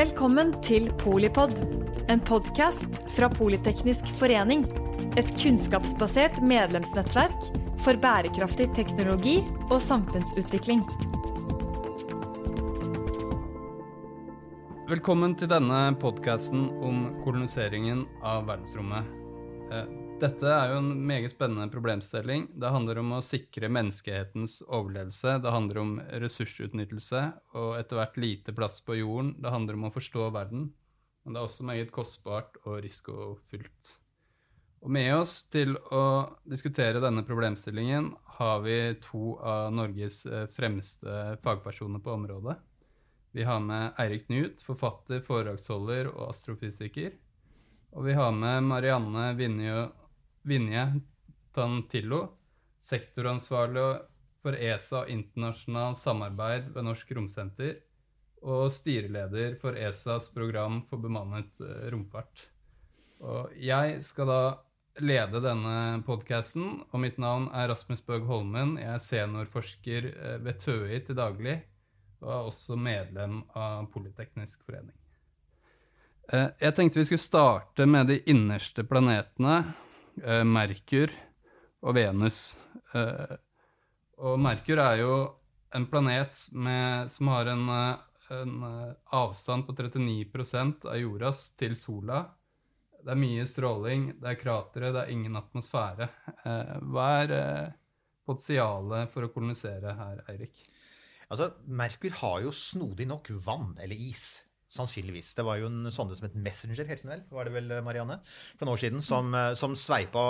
Velkommen til Polipod, en podkast fra Politeknisk forening. Et kunnskapsbasert medlemsnettverk for bærekraftig teknologi og samfunnsutvikling. Velkommen til denne podkasten om koloniseringen av verdensrommet. Dette er jo en meget spennende problemstilling. Det handler om å sikre menneskehetens overlevelse. Det handler om ressursutnyttelse og etter hvert lite plass på jorden. Det handler om å forstå verden. Men det er også meget kostbart og risikofylt. Og med oss til å diskutere denne problemstillingen har vi to av Norges eh, fremste fagpersoner på området. Vi har med Eirik Knut, forfatter, foredragsholder og astrofysiker. Og vi har med Marianne Vinje, Vinje Tantillo, sektoransvarlig for ESA og internasjonalt samarbeid ved Norsk Romsenter, og styreleder for ESAs program for bemannet eh, romfart. Og jeg skal da lede denne podkasten, og mitt navn er Rasmus Bøg Holmen. Jeg er seniorforsker eh, ved TØI til daglig, og er også medlem av Politeknisk forening. Eh, Jeg tenkte vi skulle starte med de innerste planetene, Merkur og Venus. Eh, Og Merkur er jo en planet med, som har en, eh, en eh, avstand på 39% av jordas til sola. Det er mye stråling, det er kratere, det er ingen atmosfære. Eh, Hva er eh, potensialet for å kolonisere her, Eirik? Altså, Merkur har jo snodig nok vann, eller is. Sannsynligvis. Det var jo en sonde som het Messenger, helt vel, var det vel, Marianne? For noen år siden, som, eh, som sveipa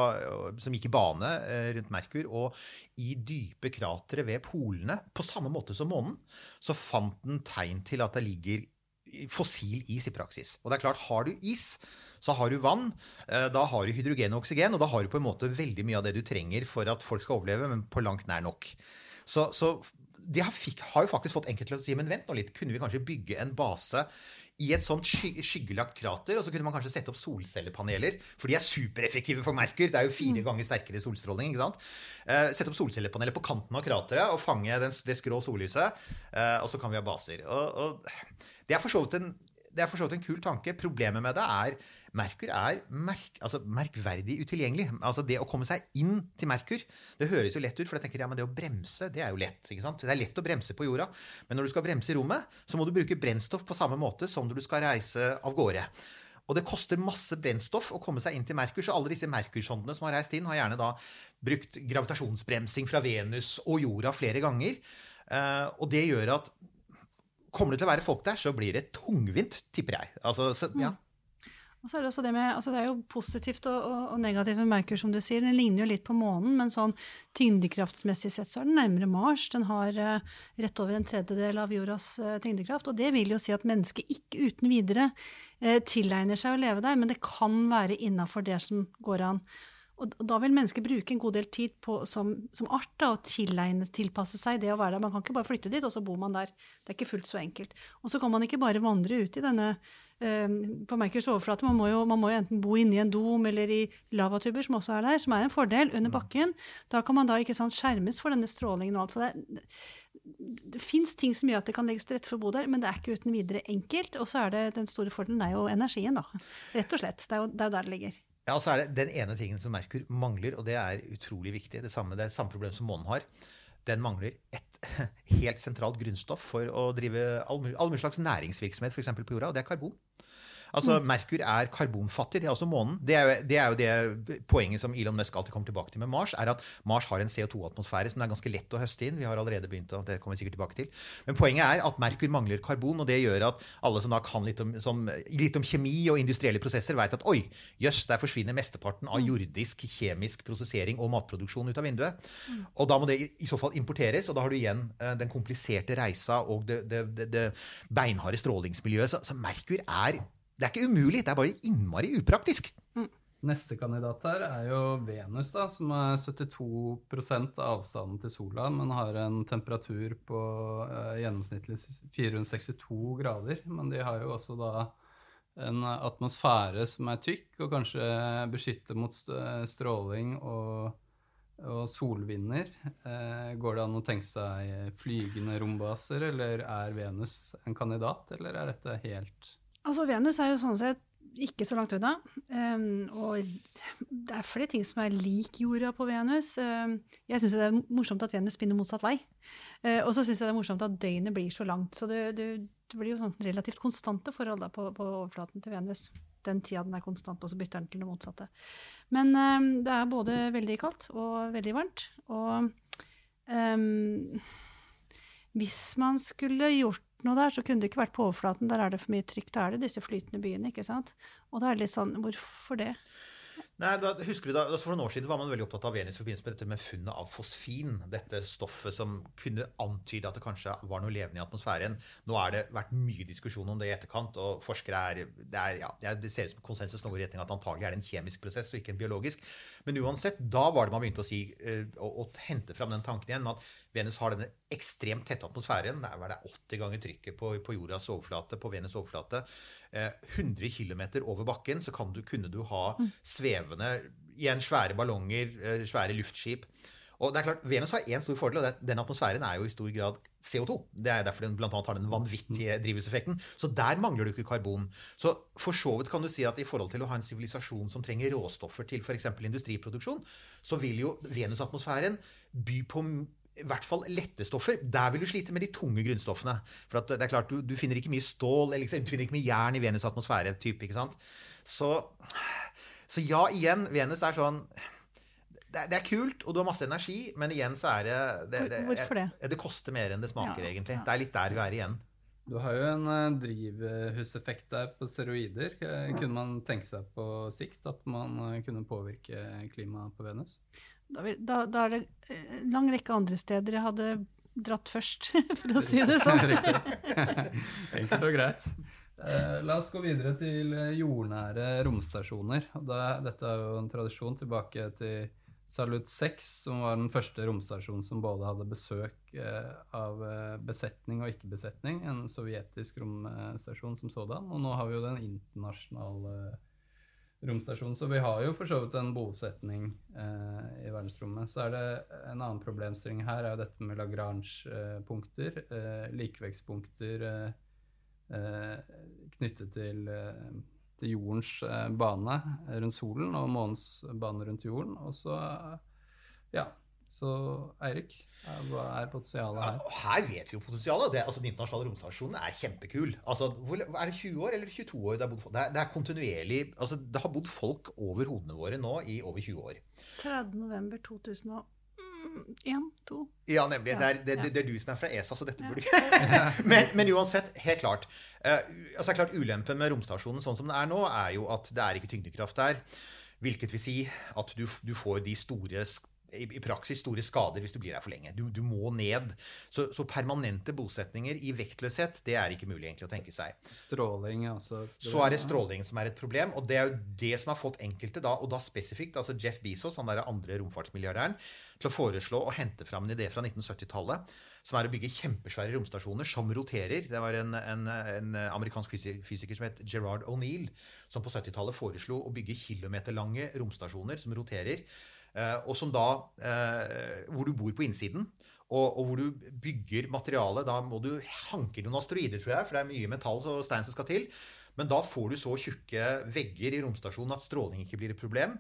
Som gikk i bane eh, rundt Merkur. Og i dype kratre ved polene, på samme måte som månen, så fant den tegn til at det ligger fossil is i praksis. Og det er klart, har du is, så har du vann, eh, da har du hydrogen og oksygen, og da har du på en måte veldig mye av det du trenger for at folk skal overleve, men på langt nær nok. Så, så de har, fikk, har jo faktisk fått enkelte til å si men vent nå litt, kunne vi kanskje bygge en base i et sånt sky, skyggelagt krater, og så kunne man kanskje sette opp solcellepaneler, for de er supereffektive for Merkur. Det er jo fire ganger sterkere solstråling. ikke sant? Eh, sette opp solcellepaneler på kanten av krateret og fange den, det skrå sollyset, eh, og så kan vi ha baser. Og, og det er for så vidt en det er for så vidt en kul tanke. Problemet med det er Merkur er merk, altså merkverdig utilgjengelig. Altså Det å komme seg inn til Merkur Det høres jo lett ut, for jeg tenker ja, men det å bremse det er jo lett. ikke sant? Det er lett å bremse på jorda, men når du skal bremse i rommet, så må du bruke brennstoff på samme måte som når du skal reise av gårde. Og det koster masse brennstoff å komme seg inn til Merkur, så alle disse Merkur-sondene som har reist inn, har gjerne da brukt gravitasjonsbremsing fra Venus og jorda flere ganger. Eh, og det gjør at Kommer det til å være folk der, så blir det tungvint, tipper jeg. Altså, så, ja. Og så er det, også det, med, altså det er jo positivt og, og, og negativt med Merkur, som du sier. Den ligner jo litt på månen, men sånn tyngdekraftsmessig sett så er den nærmere Mars. Den har uh, rett over en tredjedel av jordas uh, tyngdekraft. Og det vil jo si at mennesket ikke uten videre uh, tilegner seg å leve der, men det kan være innafor det som går an. Og, da vil mennesket bruke en god del tid på, som, som art da, å tilegne, tilpasse seg det å være der. Man kan ikke bare flytte dit, og så bor man der. Det er ikke fullt så enkelt. Og så kan man ikke bare vandre ut i denne på Merkurs overflate. Man må, jo, man må jo enten bo inni en dom eller i lavatuber, som også er der, som er en fordel, under bakken. Da kan man da ikke sant, skjermes for denne strålingen og alt. Så det, det fins ting som gjør at det kan legges til rette for å bo der, men det er ikke uten videre enkelt. Og så er det den store fordelen er jo energien, da. Rett og slett. Det er jo, det er jo der det ligger. Ja, og så er det Den ene tingen som Merkur mangler, og det er utrolig viktig, det samme, det er samme problem som månen har, den mangler et helt sentralt grunnstoff for å drive all all mulig slags næringsvirksomhet, for på jorda, og det er karbon. Altså, Merkur er karbonfattig, det er også månen. Det er, jo, det er jo det poenget som Elon Musk alltid kommer tilbake til med Mars, er at Mars har en CO2-atmosfære som er ganske lett å høste inn. Vi har allerede begynt, og det kommer vi sikkert tilbake til. Men poenget er at Merkur mangler karbon, og det gjør at alle som da kan litt om, som, litt om kjemi og industrielle prosesser, vet at oi, jøss, der forsvinner mesteparten av jordisk kjemisk prosessering og matproduksjon ut av vinduet. Og da må det i, i så fall importeres, og da har du igjen eh, den kompliserte reisa og det, det, det, det beinharde strålingsmiljøet. Så, så Merkur er det er ikke umulig, det er bare innmari upraktisk. Neste kandidat her er jo Venus, da, som er 72 av avstanden til sola, men har en temperatur på eh, gjennomsnittlig 462 grader. Men de har jo også da en atmosfære som er tykk, og kanskje beskytter mot stråling og og solvinder. Eh, går det an å tenke seg flygende rombaser, eller er Venus en kandidat, eller er dette helt Altså, Venus er jo sånn sett ikke så langt unna. Um, og det er flere ting som er lik jorda på Venus. Um, jeg syns det er morsomt at Venus spinner motsatt vei. Uh, og så syns jeg det er morsomt at døgnet blir så langt. Så det, det, det blir jo sånn relativt konstante forhold da, på, på, overflaten til Venus. Den tida den er konstant, og så bytter den til det motsatte. Men um, det er både veldig kaldt og veldig varmt. Og hvis man skulle gjort noe der, så kunne det ikke vært på overflaten. Der er det for mye trykk. Da er det disse flytende byene. ikke sant? Og da er det litt sånn Hvorfor det? Nei, da, husker du da, altså For noen år siden var man veldig opptatt av Venus i forbindelse med dette med funnet av fosfin. Dette stoffet som kunne antyde at det kanskje var noe levende i atmosfæren. Nå har det vært mye diskusjon om det i etterkant, og forskere er Det, er, ja, det ser ut som konsensus nå i retning at antagelig er det en kjemisk prosess og ikke en biologisk. Men uansett, da var det man begynte å si, uh, å, å hente fram den tanken igjen. at Venus har denne ekstremt tette atmosfæren. Det er 80 ganger trykket på, på, jordas overflate, på Venus' overflate. Eh, 100 km over bakken så du, kunne du ha mm. svevende igjen svære ballonger, eh, svære luftskip. Og det er klart, Venus har én stor fordel, og den atmosfæren er jo i stor grad CO2. Det er derfor den bl.a. har den vanvittige mm. drivhuseffekten. Så der mangler du ikke karbon. Så for så vidt kan du si at i forhold til å ha en sivilisasjon som trenger råstoffer til f.eks. industriproduksjon, så vil jo Venus-atmosfæren by på i hvert fall lette stoffer. Der vil du slite med de tunge grunnstoffene. For det er klart, du, du, finner ikke mye stål eller du finner ikke mye jern i Venus' atmosfære. Type, ikke sant? Så, så, ja, igjen, Venus er sånn det er, det er, kult, og du har masse energi, men igjen så er det det, det, Hvorfor det? det koster mer enn det smaker, ja, egentlig. Ja. Det er litt der vi er igjen. Du har jo en uh, drivhuseffekt der på steroider. Kunne man tenke seg på sikt at man uh, kunne påvirke klimaet på Venus? Da, da, da, er det en lang rekke andre steder jeg hadde dratt først, for å si det sånn. Enkelt og greit. Eh, la oss gå videre til eh, jordnære romstasjoner. Dette er jo en tradisjon tilbake til Salut 6, som var den første romstasjonen som både hadde besøk eh, av eh, besetning og ikke-besetning. En sovjetisk romstasjon som sådan. Og nå har vi jo den internasjonale romstasjon. Så vi har jo for så vidt en bosetning eh, i verdensrommet. Så er det en annen problemstilling her, er jo dette med Lagrange-punkter. Eh, likevektspunkter eh, eh knyttet til, eh, til jordens eh, bane rundt solen og månens bane rundt jorden. Og så ja, så Eirik, hva er potensialet her? Ja, her vet vi jo potensialet. Det, altså, den internasjonale romstasjonen er kjempekul. Altså, er det 20 år eller 22 år det har bodd folk? Det er, det er kontinuerlig altså, Det har bodd folk over hodene våre nå i over 20 år. 30. november 2001 2 Ja, nemlig. Det er, det, det, det er, du som er fra ESA, så dette burde ikke men, men, uansett, helt klart. Uh, altså, klart Ulempen med romstasjonen sånn som den er nå, er jo at det er ikke tyngdekraft der. Hvilket vil si at du, du får de store i, i, praksis store skader hvis du blir der for lenge. Du, du må ned. Så, så, permanente bosetninger i vektløshet, det er ikke mulig egentlig å tenke seg. Stråling, altså. Så er det stråling som er et problem. Og det er jo det som har fått enkelte, da, og da spesifikt altså Jeff Bezos, han der andre romfartsmilliardæren, til å foreslå å hente fram en idé fra 1970-tallet som er å bygge kjempesvære romstasjoner som roterer. Det var en, en, en amerikansk fysiker som het Gerard O'Neill, som på 70-tallet foreslo å bygge kilometerlange romstasjoner som roterer. Eh, og som da eh, Hvor du bor på innsiden. Og, og, hvor du bygger materialet. Da må du hanke noen asteroider, tror jeg, for det er mye metall og stein som skal til. Men da får du så tjukke vegger i romstasjonen at stråling ikke blir et problem.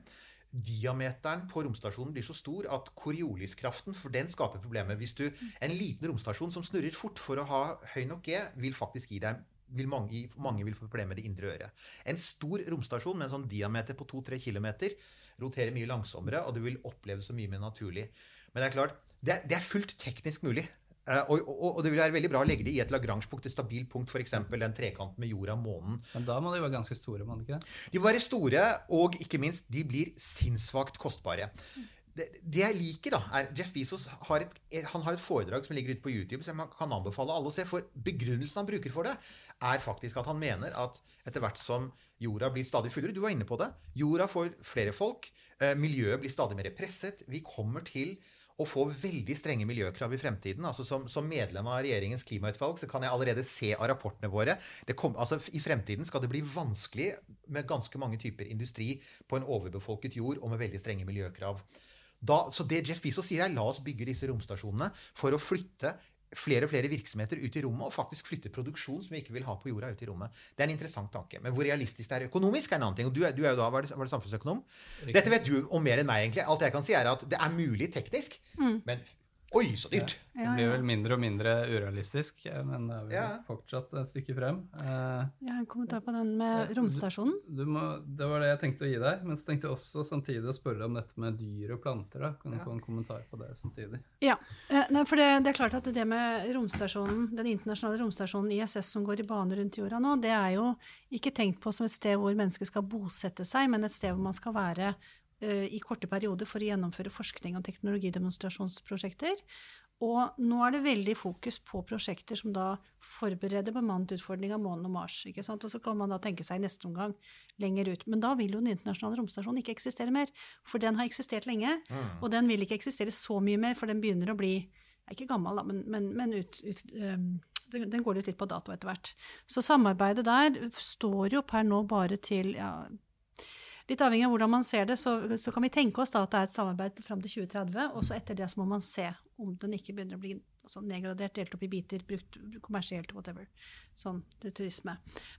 Diameteren på romstasjonen blir så stor at korioliskraften for den skaper problemer. Hvis du, En liten romstasjon som snurrer fort for å ha høy nok G, vil faktisk gi deg vil mange, mange, vil få problemer med det indre øret. En stor romstasjon med en sånn diameter på 2-3 km roterer mye langsommere, og du vil oppleve så mye mer naturlig. Men det er klart, det det er fullt teknisk mulig. Uh, og, og, og, det vil være veldig bra å legge det i et lagrangepunkt, et stabilt punkt, f.eks. den trekanten med jorda og månen. Men da må de være ganske store, må de ikke det? De må være store, og ikke minst, de blir sinnssvakt kostbare. Det, det, jeg liker, da, er Jeff Bezos har et, han har et foredrag som ligger ute på YouTube, som jeg kan anbefale alle å se. For begrunnelsen han bruker for det, er faktisk at han mener at etter hvert som jorda blir stadig fullere Du var inne på det. Jorda får flere folk. Eh, miljøet blir stadig mer presset. Vi kommer til å få veldig strenge miljøkrav i fremtiden. Altså som, som, medlem av regjeringens klimautvalg så kan jeg allerede se av rapportene våre kom, altså I fremtiden skal det bli vanskelig med ganske mange typer industri på en overbefolket jord og med veldig strenge miljøkrav. Da, så det Jeff Bezos sier, er la oss bygge disse romstasjonene for å flytte flere og flere virksomheter ut i rommet, og faktisk flytte produksjon som vi ikke vil ha på jorda, ut i rommet. Det er en interessant tanke. Men hvor realistisk det er økonomisk, er en annen ting. Og du du er jo da, var det, var det samfunnsøkonom? Riktig. Dette vet du om mer enn meg, egentlig. Alt jeg kan si, er at det er mulig teknisk, men oi, så dyrt! Det Ja, blir ja. vel mindre og mindre urealistisk, eh, men det er vel Ja. fortsatt et stykke frem. Eh, Jeg har en kommentar på den med romstasjonen. Du må, det var det jeg tenkte å gi deg, men så tenkte jeg også samtidig å spørre om dette med dyr og planter. da. Kan du Ja. få en kommentar på det samtidig? Ja, eh, nei, for det, det er klart at det med romstasjonen, den internasjonale romstasjonen ISS som går i bane rundt jorda nå, det er jo ikke tenkt på som et sted hvor mennesker skal bosette seg, men et sted hvor man skal være i korte perioder for å gjennomføre forskning og teknologidemonstrasjonsprosjekter. Og nå er det veldig fokus på prosjekter som da forbereder bemannet utfordring av månen og Mars. ikke sant? Og så kan man da tenke seg i neste omgang lenger ut. Men da vil jo den internasjonale romstasjonen ikke eksistere mer. For den har eksistert lenge, og den vil ikke eksistere så mye mer, for den begynner å bli ikke gammel, da, men, men, men ut, ut, um, den, går litt på dato etter hvert. Så samarbeidet der står jo per nå bare til ja, Litt avhengig av hvordan man ser det, så, så kan vi tenke oss at det er et samarbeid fram til 2030, og så etter det så må man se om den ikke begynner å bli altså, nedgradert, delt opp i biter, brukt kommersielt, whatever. Sånn til turisme.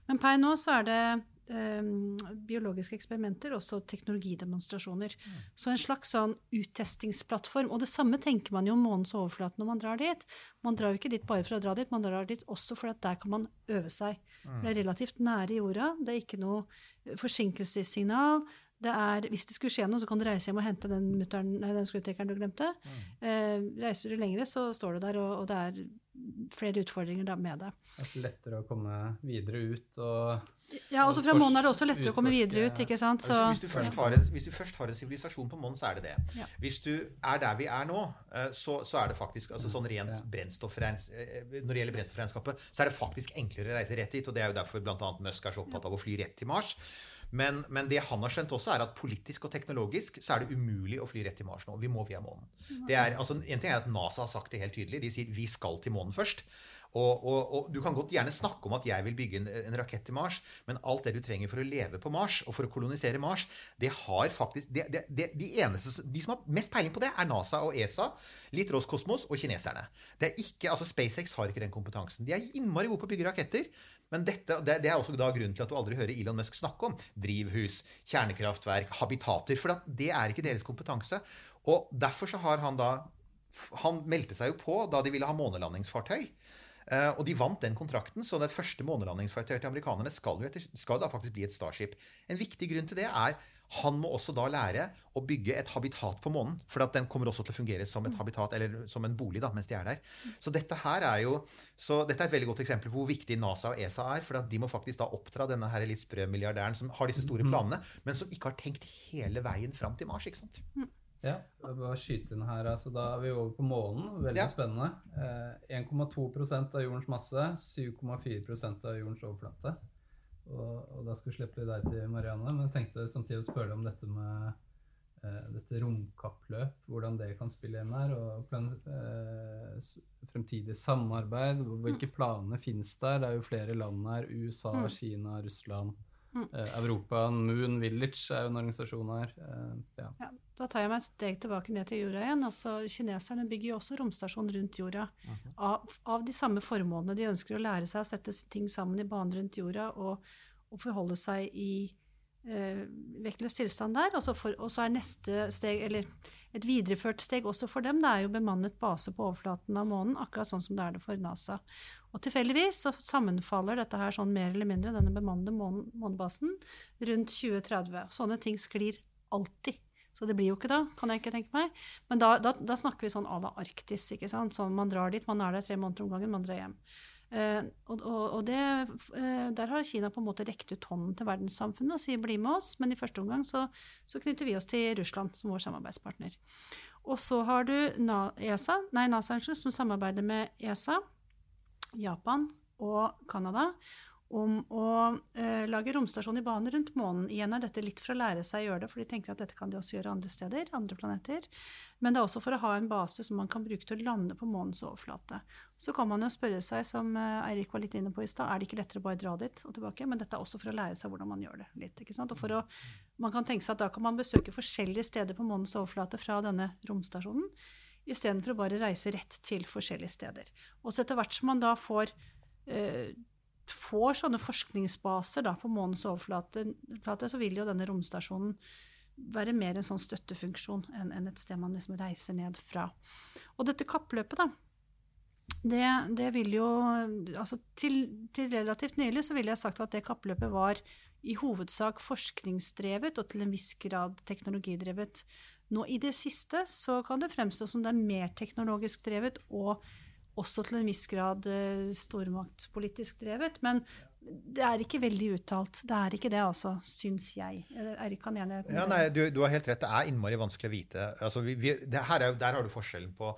Men per nå så er det um, biologiske eksperimenter, også teknologidemonstrasjoner. Så en slags sånn uttestingsplattform. Og det samme tenker man jo om månens overflate når man drar dit. Man drar jo ikke dit bare for å dra dit, man drar dit også for at der kan man øve seg. Mm. Det er relativt nære jorda. Det er ikke noe forsinkelsessignal. Det er, hvis det skulle skje noe, så kan du reise hjem og hente den, mutteren- nei, den skrutrekkeren du glemte. Eh, reiser du lengre, så står du der, og, og det er flere utfordringer da med det. Det er lettere å komme videre ut og Ja, også fra Fors- månen er det også lettere å komme videre ut, ikke sant? Så, hvis, du først har en, hvis du først har en sivilisasjon på månen, så er det det. Ja. Hvis du er der vi er nå, eh, så, så er det faktisk altså sånn rent Ja. brennstoffregns- eh, Når det gjelder brennstoffregnskapet, så er det faktisk enklere å reise rett dit. Og det er jo derfor bl.a. Musk er så opptatt av å fly rett til Mars. Men, men det han har skjønt også, er at politisk og teknologisk så er det umulig å fly rett til Mars nå. Vi må via månen. Er, altså, en ting er at NASA har sagt det helt tydelig. De sier vi skal til månen først. Og, og, og Du kan godt gjerne snakke om at jeg vil bygge en, en rakett til Mars, men alt det du trenger for å leve på Mars og for å kolonisere Mars, det har faktisk det, det, det, de, eneste, de som har mest peiling på det, er NASA og ESA, litt Roskosmos og kineserne. Det er ikke, altså SpaceX har ikke den kompetansen. De er innmari gode på å bygge raketter. Men dette, det, det er også da grunnen til at du aldri hører Elon Musk snakke om drivhus, kjernekraftverk, habitater. For det er ikke deres kompetanse. Og derfor så har han da Han meldte seg jo på da de ville ha månelandingsfartøy. Eh, og de vant den kontrakten, så det første månelandingsfartøyet til amerikanerne skal jo, etter, skal da faktisk bli et Starship. En viktig grunn til det er han må også da lære å bygge et habitat på månen. For at den kommer også til å fungere som et habitat, eller som en bolig da, mens de er der. Så dette her er jo så dette er et veldig godt eksempel på hvor viktig NASA og ESA er. For at de må faktisk da oppdra denne her litt sprø milliardæren som har disse store planene, men som ikke har tenkt hele veien fram til Mars. ikke sant? Ja, bare skyte inn her. Altså, da er vi over på månen. Veldig Ja. spennende. Eh, 1,2% av jordens masse, 7,4 av jordens overflate. Og, og da skal vi slippe deg til, Marianne. Men jeg tenkte samtidig å spørre om dette med eh, dette romkappløp. Hvordan det kan spille inn her. Og plan, eh, fremtidig samarbeid. Hvilke planer finnes der? Det er jo flere land her. USA, Mm. Kina, Russland. Mm. Eh, Europa, Moon Village er jo en organisasjon her. Eh, ja. ja, da tar jeg meg et steg tilbake ned til jorda igjen. Altså, kineserne bygger jo også romstasjon rundt jorda. Av, av de samme formålene. De ønsker å lære seg å sette ting sammen i bane rundt jorda og, og forholde seg i eh, vektløs tilstand der. Og så, for, og så er neste steg, eller et videreført steg også for dem, det er jo bemannet base på overflaten av månen, akkurat sånn som det er det for NASA. Og tilfeldigvis så sammenfaller dette her sånn mer eller mindre, denne bemannede månen, månebasen, rundt 2030. Sånne ting sklir alltid. Så det blir jo ikke da, kan jeg ikke tenke meg. Men da, da, da snakker vi sånn à la Arktis, ikke sant. Sånn man drar dit, man er der tre måneder om gangen, man drar hjem. Uh, og og, det, uh, der har Kina på en måte rekt ut hånden til verdenssamfunnet og sier bli med oss, men i første omgang så, så knytter vi oss til Russland som vår samarbeidspartner. Og så har du Na ESA, nei, NASA som samarbeider med ESA, Japan og Canada. om å eh, lage romstasjon i bane rundt månen. Igjen er dette litt for å lære seg å gjøre det, for de tenker at dette kan de også gjøre andre steder, andre planeter. Men det er også for å ha en base som man kan bruke til å lande på månens overflate. Så kan man jo spørre seg, som eh, Eirik var litt inne på i stad, er det ikke lettere å bare dra dit og tilbake? Men dette er også for å lære seg hvordan man gjør det litt. ikke sant? Og for å, man kan tenke seg at da kan man besøke forskjellige steder på månens overflate fra denne romstasjonen istedenfor å bare reise rett til forskjellige steder. Og så etter hvert som man da får eh, får sånne forskningsbaser da, på månens overflate, så vil jo denne romstasjonen være mer en sånn støttefunksjon enn, en et sted man liksom reiser ned fra. Og dette kappløpet, da, det, det vil jo altså til, til, relativt nylig så ville jeg sagt at det kappløpet var i hovedsak forskningsdrevet og til en viss grad teknologidrevet. Nå i det siste så kan det fremstå som det er mer teknologisk drevet og også til en viss grad eh, stormaktspolitisk drevet. Men det er ikke veldig uttalt. Det er ikke det, altså, syns jeg. Eirik kan gjerne ja, nei, du, du, har helt rett. Det er innmari vanskelig å vite. Altså, vi, vi, er, der har du forskjellen på,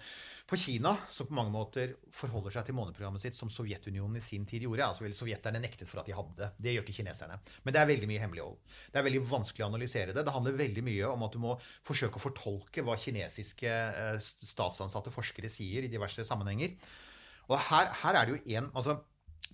på, Kina, som på mange måter forholder seg til måneprogrammet sitt som Sovjetunionen i sin tid gjorde. Altså, Sovjeterne nektet for at de hadde det. Det gjør ikke kineserne. Men det er veldig mye hemmelighold. Det er veldig vanskelig å analysere det. Det handler veldig mye om at du må forsøke å fortolke hva kinesiske eh, statsansatte forskere sier i diverse sammenhenger. Og her, her er det jo en, altså,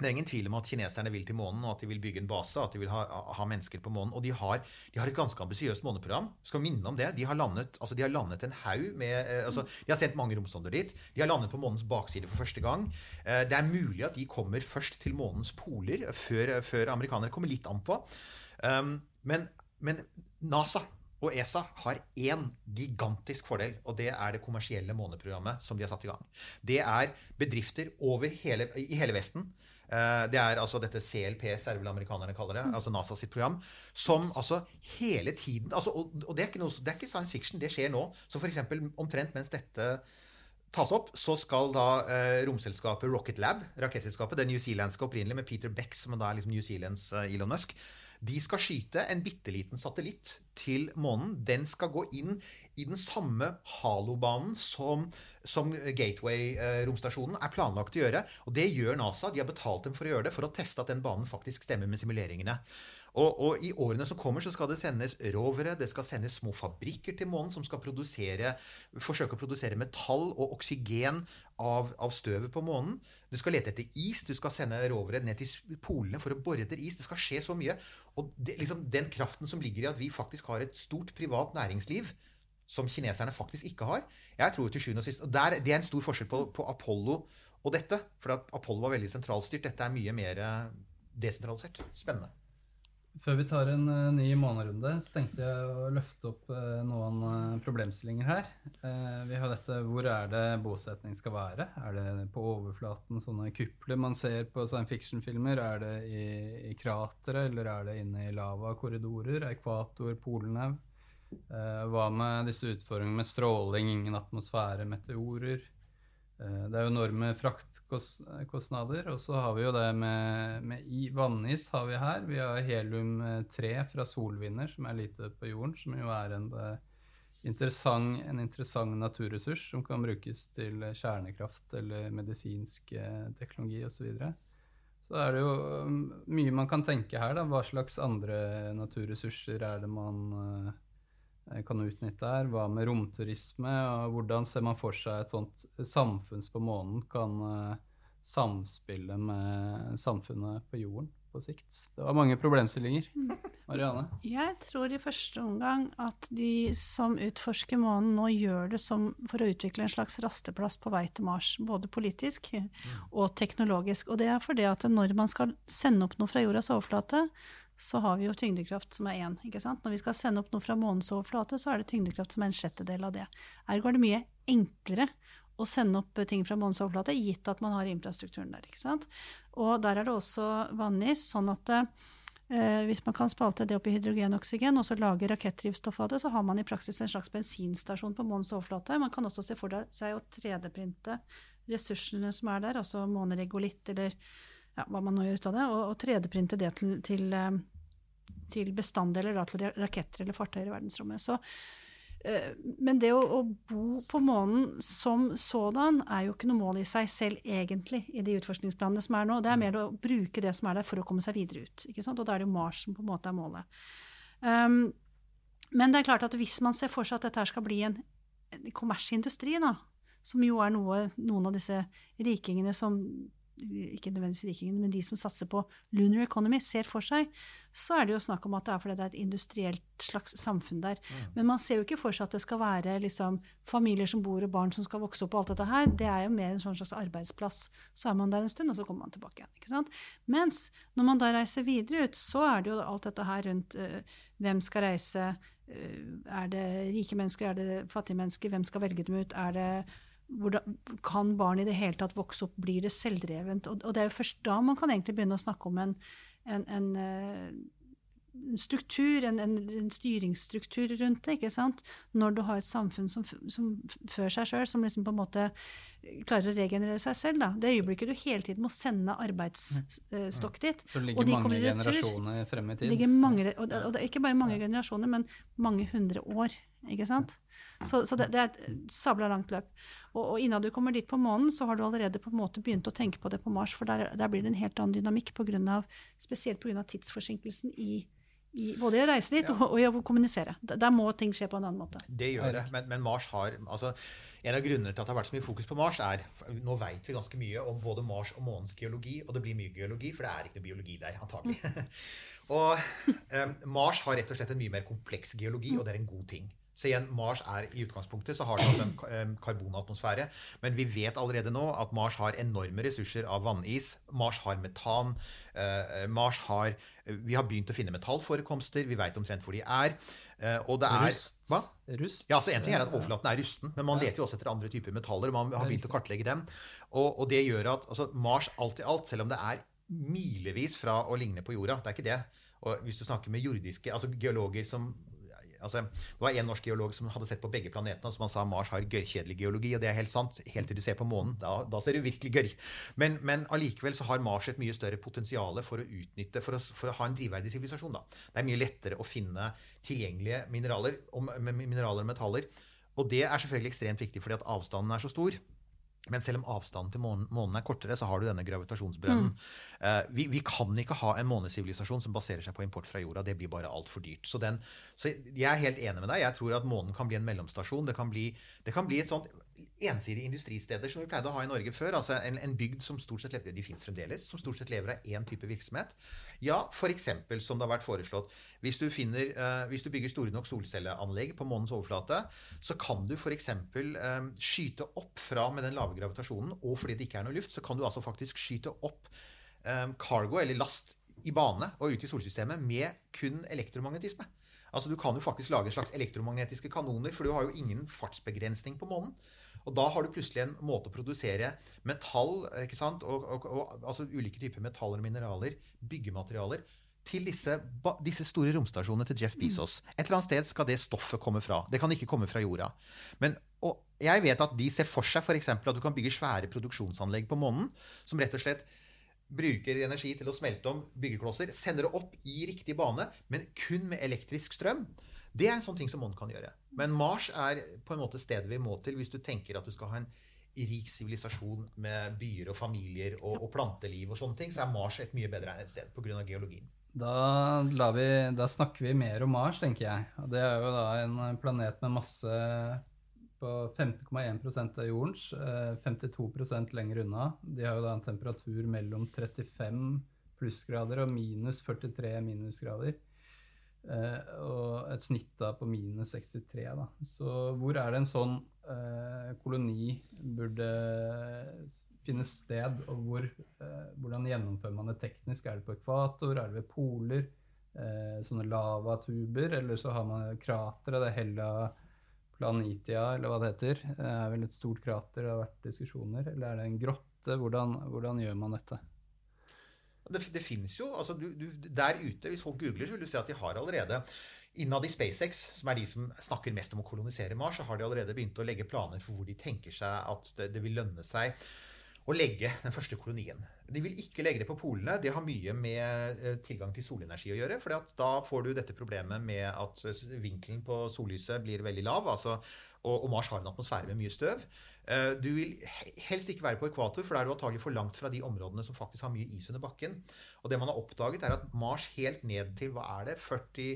det er ingen tvil om at kineserne vil til månen, og at de vil bygge en base, at de vil ha, ha mennesker på månen. Og de har, de har et ganske ambisiøst måneprogram. Skal minne om det. De har landet, altså de har landet en haug med eh, altså De har sendt mange romsonder dit. De har landet på månens bakside for første gang. Eh, det er mulig at de kommer først til månens poler før, før amerikanere. Kommer litt an på. Um, men, men NASA og ESA har én gigantisk fordel, og det er det kommersielle måneprogrammet som de har satt i gang. Det er bedrifter hele, i hele Vesten. Eh, det er altså dette CLPS, er det vel amerikanerne kaller det, altså NASA sitt program, som altså hele tiden altså, Og, det, er noe, det, er ikke science fiction, det skjer nå. Så f.eks. omtrent mens dette tas opp, så skal da eh, romselskapet Rocket Lab, rakettselskapet, det newzealandske opprinnelig, med Peter Beck, som da er liksom New Zealands eh, Elon Musk, de skal skyte en bitte liten satellitt til månen. Den skal gå inn i den samme halobanen som, som Gateway-romstasjonen er planlagt å gjøre. Og det gjør NASA. De har betalt dem for å gjøre det, for å teste at den banen faktisk stemmer med simuleringene. Og, og, i årene som kommer, så skal det sendes rovere, det skal sendes små fabrikker til månen som skal produsere, forsøke å produsere metall og oksygen av, av, støvet på månen. Du skal lete etter is, du skal sende rovere ned til polene for å bore etter is. Det skal skje så mye. Og det, liksom, den kraften som ligger i at vi faktisk har et stort privat næringsliv, som kineserne faktisk ikke har Jeg tror til sjuende og sist og der, Det er en stor forskjell på, på Apollo og dette. For Apollo var veldig sentralstyrt. Dette er mye mer desentralisert. Spennende. Før vi tar en uh, ny månerunde, så tenkte jeg å løfte opp uh, noen uh, problemstillinger her. vi har dette Hvor er det bosetning skal være? Er det på overflaten sånne kupler man ser på science fiction-filmer? Er det i, i kratere, eller er det inne i lavakorridorer? Ekvator, polnev? hva med disse utfordringene med stråling, ingen atmosfære, meteorer? Eh, det er jo enorme fraktkostnader. Og så har vi jo det med, med vannis har vi her. Vi har helium-3 fra solvinder, som er lite på jorden, som jo er en, eh, interessant, en interessant naturressurs som kan brukes til kjernekraft eller medisinsk eh, teknologi osv. Så, videre. så er det jo mm, mye man kan tenke her. da, Hva slags andre naturressurser er det man Eh, kan utnytte her. Hva med romturisme? og Hvordan ser man for seg et sånt samfunn på månen kan uh, samspille med samfunnet på jorden på sikt? Det var mange problemstillinger. Mm. Marianne? Jeg tror i første omgang at de som utforsker månen nå gjør det som for å utvikle en slags rasteplass på vei til Mars. Både politisk mm. og teknologisk. Og det er fordi at når man skal sende opp noe fra jordas overflate, så har vi jo tyngdekraft som er én. Når vi skal sende opp noe fra månens overflate, så er det tyngdekraft som er en sjettedel av det. Ergo er det mye enklere å sende opp ting fra månens overflate, gitt at man har infrastrukturen der. ikke sant? Og der er det også vannis, sånn at eh, hvis man kan spalte det opp i hydrogen og oksygen og så lage rakettdrivstoff av det, så har man i praksis en slags bensinstasjon på månens overflate. Man kan også se for seg å 3D-printe ressursene som er der, altså måneregolitt eller ja, hva man nå gjør ut av det, og, og 3D-printe det til, til, eh, til bestanddeler, da, til raketter eller fartøyer i verdensrommet. Så Eh, men det å, å, bo på månen som sådan er jo ikke noe mål i seg selv, egentlig, i de utforskningsplanene som er nå. Det er mer å bruke det som er der, for å komme seg videre ut. Og da er det jo Mars som på en måte er målet. Um, men det er klart at hvis man ser for seg at dette skal bli en, en kommersindustri, da, som jo er noe noen av disse rikingene som ikke nødvendigvis rikingene, men de som satser på lunar economy, ser for seg, så er det jo snakk om at det er fordi det er et industrielt slags samfunn der. Mm. Men man ser jo ikke for seg at det skal være liksom, familier som bor, og barn som skal vokse opp og alt dette her. Det er jo mer en sånn slags arbeidsplass. Så er man der en stund, og så kommer man tilbake igjen. ikke sant? Mens når man da reiser videre ut, så er det jo alt dette her rundt uh, hvem skal reise, uh, er det rike mennesker, er det fattige mennesker, hvem skal velge dem ut, er det hvordan, kan barn i det hele tatt vokse opp? Blir det selvdrevent? Og, og, det er jo først da man kan egentlig begynne å snakke om en, en, en, eh, en struktur, en, en, styringsstruktur rundt det. ikke sant? Når du har et samfunn som, som før seg sjøl, som liksom på en måte klarer å regenerere seg selv. da. Det øyeblikket du hele tiden må sende arbeidsstokk dit. Så ligger og mange generasjoner frem i tid. Mange, og, det, og det ikke bare mange generasjoner, men mange hundre år. Ikke sant? Så, så det, det, er et sabla langt løp. Og, og innen du kommer dit på månen, så har du allerede på en måte begynt å tenke på det på Mars, for der, der blir det en helt annen dynamikk, på grunn av, spesielt pga. tidsforsinkelsen i, i, både i å reise dit ja. og, og, i å kommunisere. Der, må ting skje på en annen måte. Det gjør det, men, men Mars har altså, En av grunnene til at det har vært så mye fokus på Mars, er Nå vet vi ganske mye om både Mars og månens geologi, og det blir mye geologi, for det er ikke noe biologi der, antagelig. og um, Mars har rett og slett en mye mer kompleks geologi, og det er en god ting. Så igjen, Mars er i utgangspunktet så har det altså en karbonatmosfære. Men vi vet allerede nå at Mars har enorme ressurser av vannis. Mars har metan. Uh, Mars har Vi har begynt å finne metallforekomster. Vi vet omtrent hvor de er. Uh, og det er Rust. Hva? Rust. Ja, altså En ting er at overflaten er rusten, men man leter jo også etter andre typer metaller. og Man har begynt å kartlegge dem. Og, og det gjør at altså, Mars alt i alt, selv om det er milevis fra å ligne på jorda, det er ikke det. Og hvis du snakker med jordiske, altså geologer som altså, Det var en norsk geolog som hadde sett på begge planetene, og som han sa Mars har gørrkjedelig geologi. Og det er helt sant, helt til du ser på månen. Da, da ser du virkelig gørr. Men, men allikevel så har Mars et mye større potensial for å utnytte, for å, for å ha en drivverdig sivilisasjon. Det er mye lettere å finne tilgjengelige mineraler, mineraler og metaller. Og det er selvfølgelig ekstremt viktig fordi at avstanden er så stor. Men selv om avstanden til månen, månen, er kortere, så har du denne gravitasjonsbrønnen. Mm. Uh, vi, vi, kan ikke ha en månesivilisasjon som baserer seg på import fra jorda. Det blir bare altfor dyrt. Så, den, så, jeg er helt enig med deg. Jeg tror at månen kan bli en mellomstasjon. Det kan bli, det kan bli et sånt ensidige industristeder som vi pleide å ha i Norge før. altså En, en bygd som stort sett lever, de finnes fremdeles, som stort sett lever av én type virksomhet. Ja, f.eks. som det har vært foreslått. Hvis du, finner, uh, hvis du bygger store nok solcelleanlegg på månens overflate, så kan du f.eks. Um, eh, skyte opp fra med den lave gravitasjonen, og fordi det ikke er noe luft, så kan du altså faktisk skyte opp um, cargo, eller last, i bane og ut i solsystemet med kun elektromagnetisme. Altså Du kan jo faktisk lage slags elektromagnetiske kanoner, for du har jo ingen fartsbegrensning på månen. Og da har du plutselig en måte å produsere metall ikke sant? Og, og, og, altså ulike typer metaller og mineraler, byggematerialer, til disse, disse, store romstasjonene til Jeff Bezos. Et eller annet sted skal det stoffet komme fra. Det kan ikke komme fra jorda. Men, og jeg vet at de ser for seg f.eks. at du kan bygge svære produksjonsanlegg på månen som rett og slett bruker energi til å smelte om byggeklosser, sender det opp i riktig bane, men kun med elektrisk strøm. Det er en sånn ting som månen kan gjøre. Men Mars er på en måte stedet vi må til hvis du tenker at du skal ha en rik sivilisasjon med byer og familier og, og, planteliv og sånne ting, så er Mars et mye bedre enn et sted pga. geologien. Da, vi, da, snakker vi mer om Mars, tenker jeg. Og det er jo da en planet med masse på 15,1% av jordens, 52 eh, lenger unna. De har jo da en temperatur mellom 35 plussgrader og minus 43 minusgrader. Eh, og et snitt da på minus 63. Da. Så hvor er det en sånn eh, koloni burde finne sted, og hvor, eh, hvordan gjennomfører man det teknisk? Er det på ekvator, er det ved poler, eh, sånne lavatuber, eller så har man kratere, det er Hella Planitia, eller hva det heter. Det er vel et stort krater, det har vært diskusjoner. Eller er det en grotte? Hvordan, hvordan gjør man dette? Det, det finnes jo altså du, du, Der ute, hvis folk googler, så vil du se at de har allerede Innad i SpaceX, som er de som snakker mest om å kolonisere Mars, så har de allerede begynt å legge planer for hvor de tenker seg at det, det vil lønne seg å legge den første kolonien. De vil ikke legge det på polene. Det har mye med eh, tilgang til solenergi å gjøre. For da får du dette problemet med at vinkelen på sollyset blir veldig lav. Altså, og Mars har en atmosfære med mye støv. Eh, du vil helst ikke være på ekvator, for da er du antagelig for langt fra de områdene som faktisk har mye is under bakken. Og det man har oppdaget, er at Mars helt ned til hva er det, 40,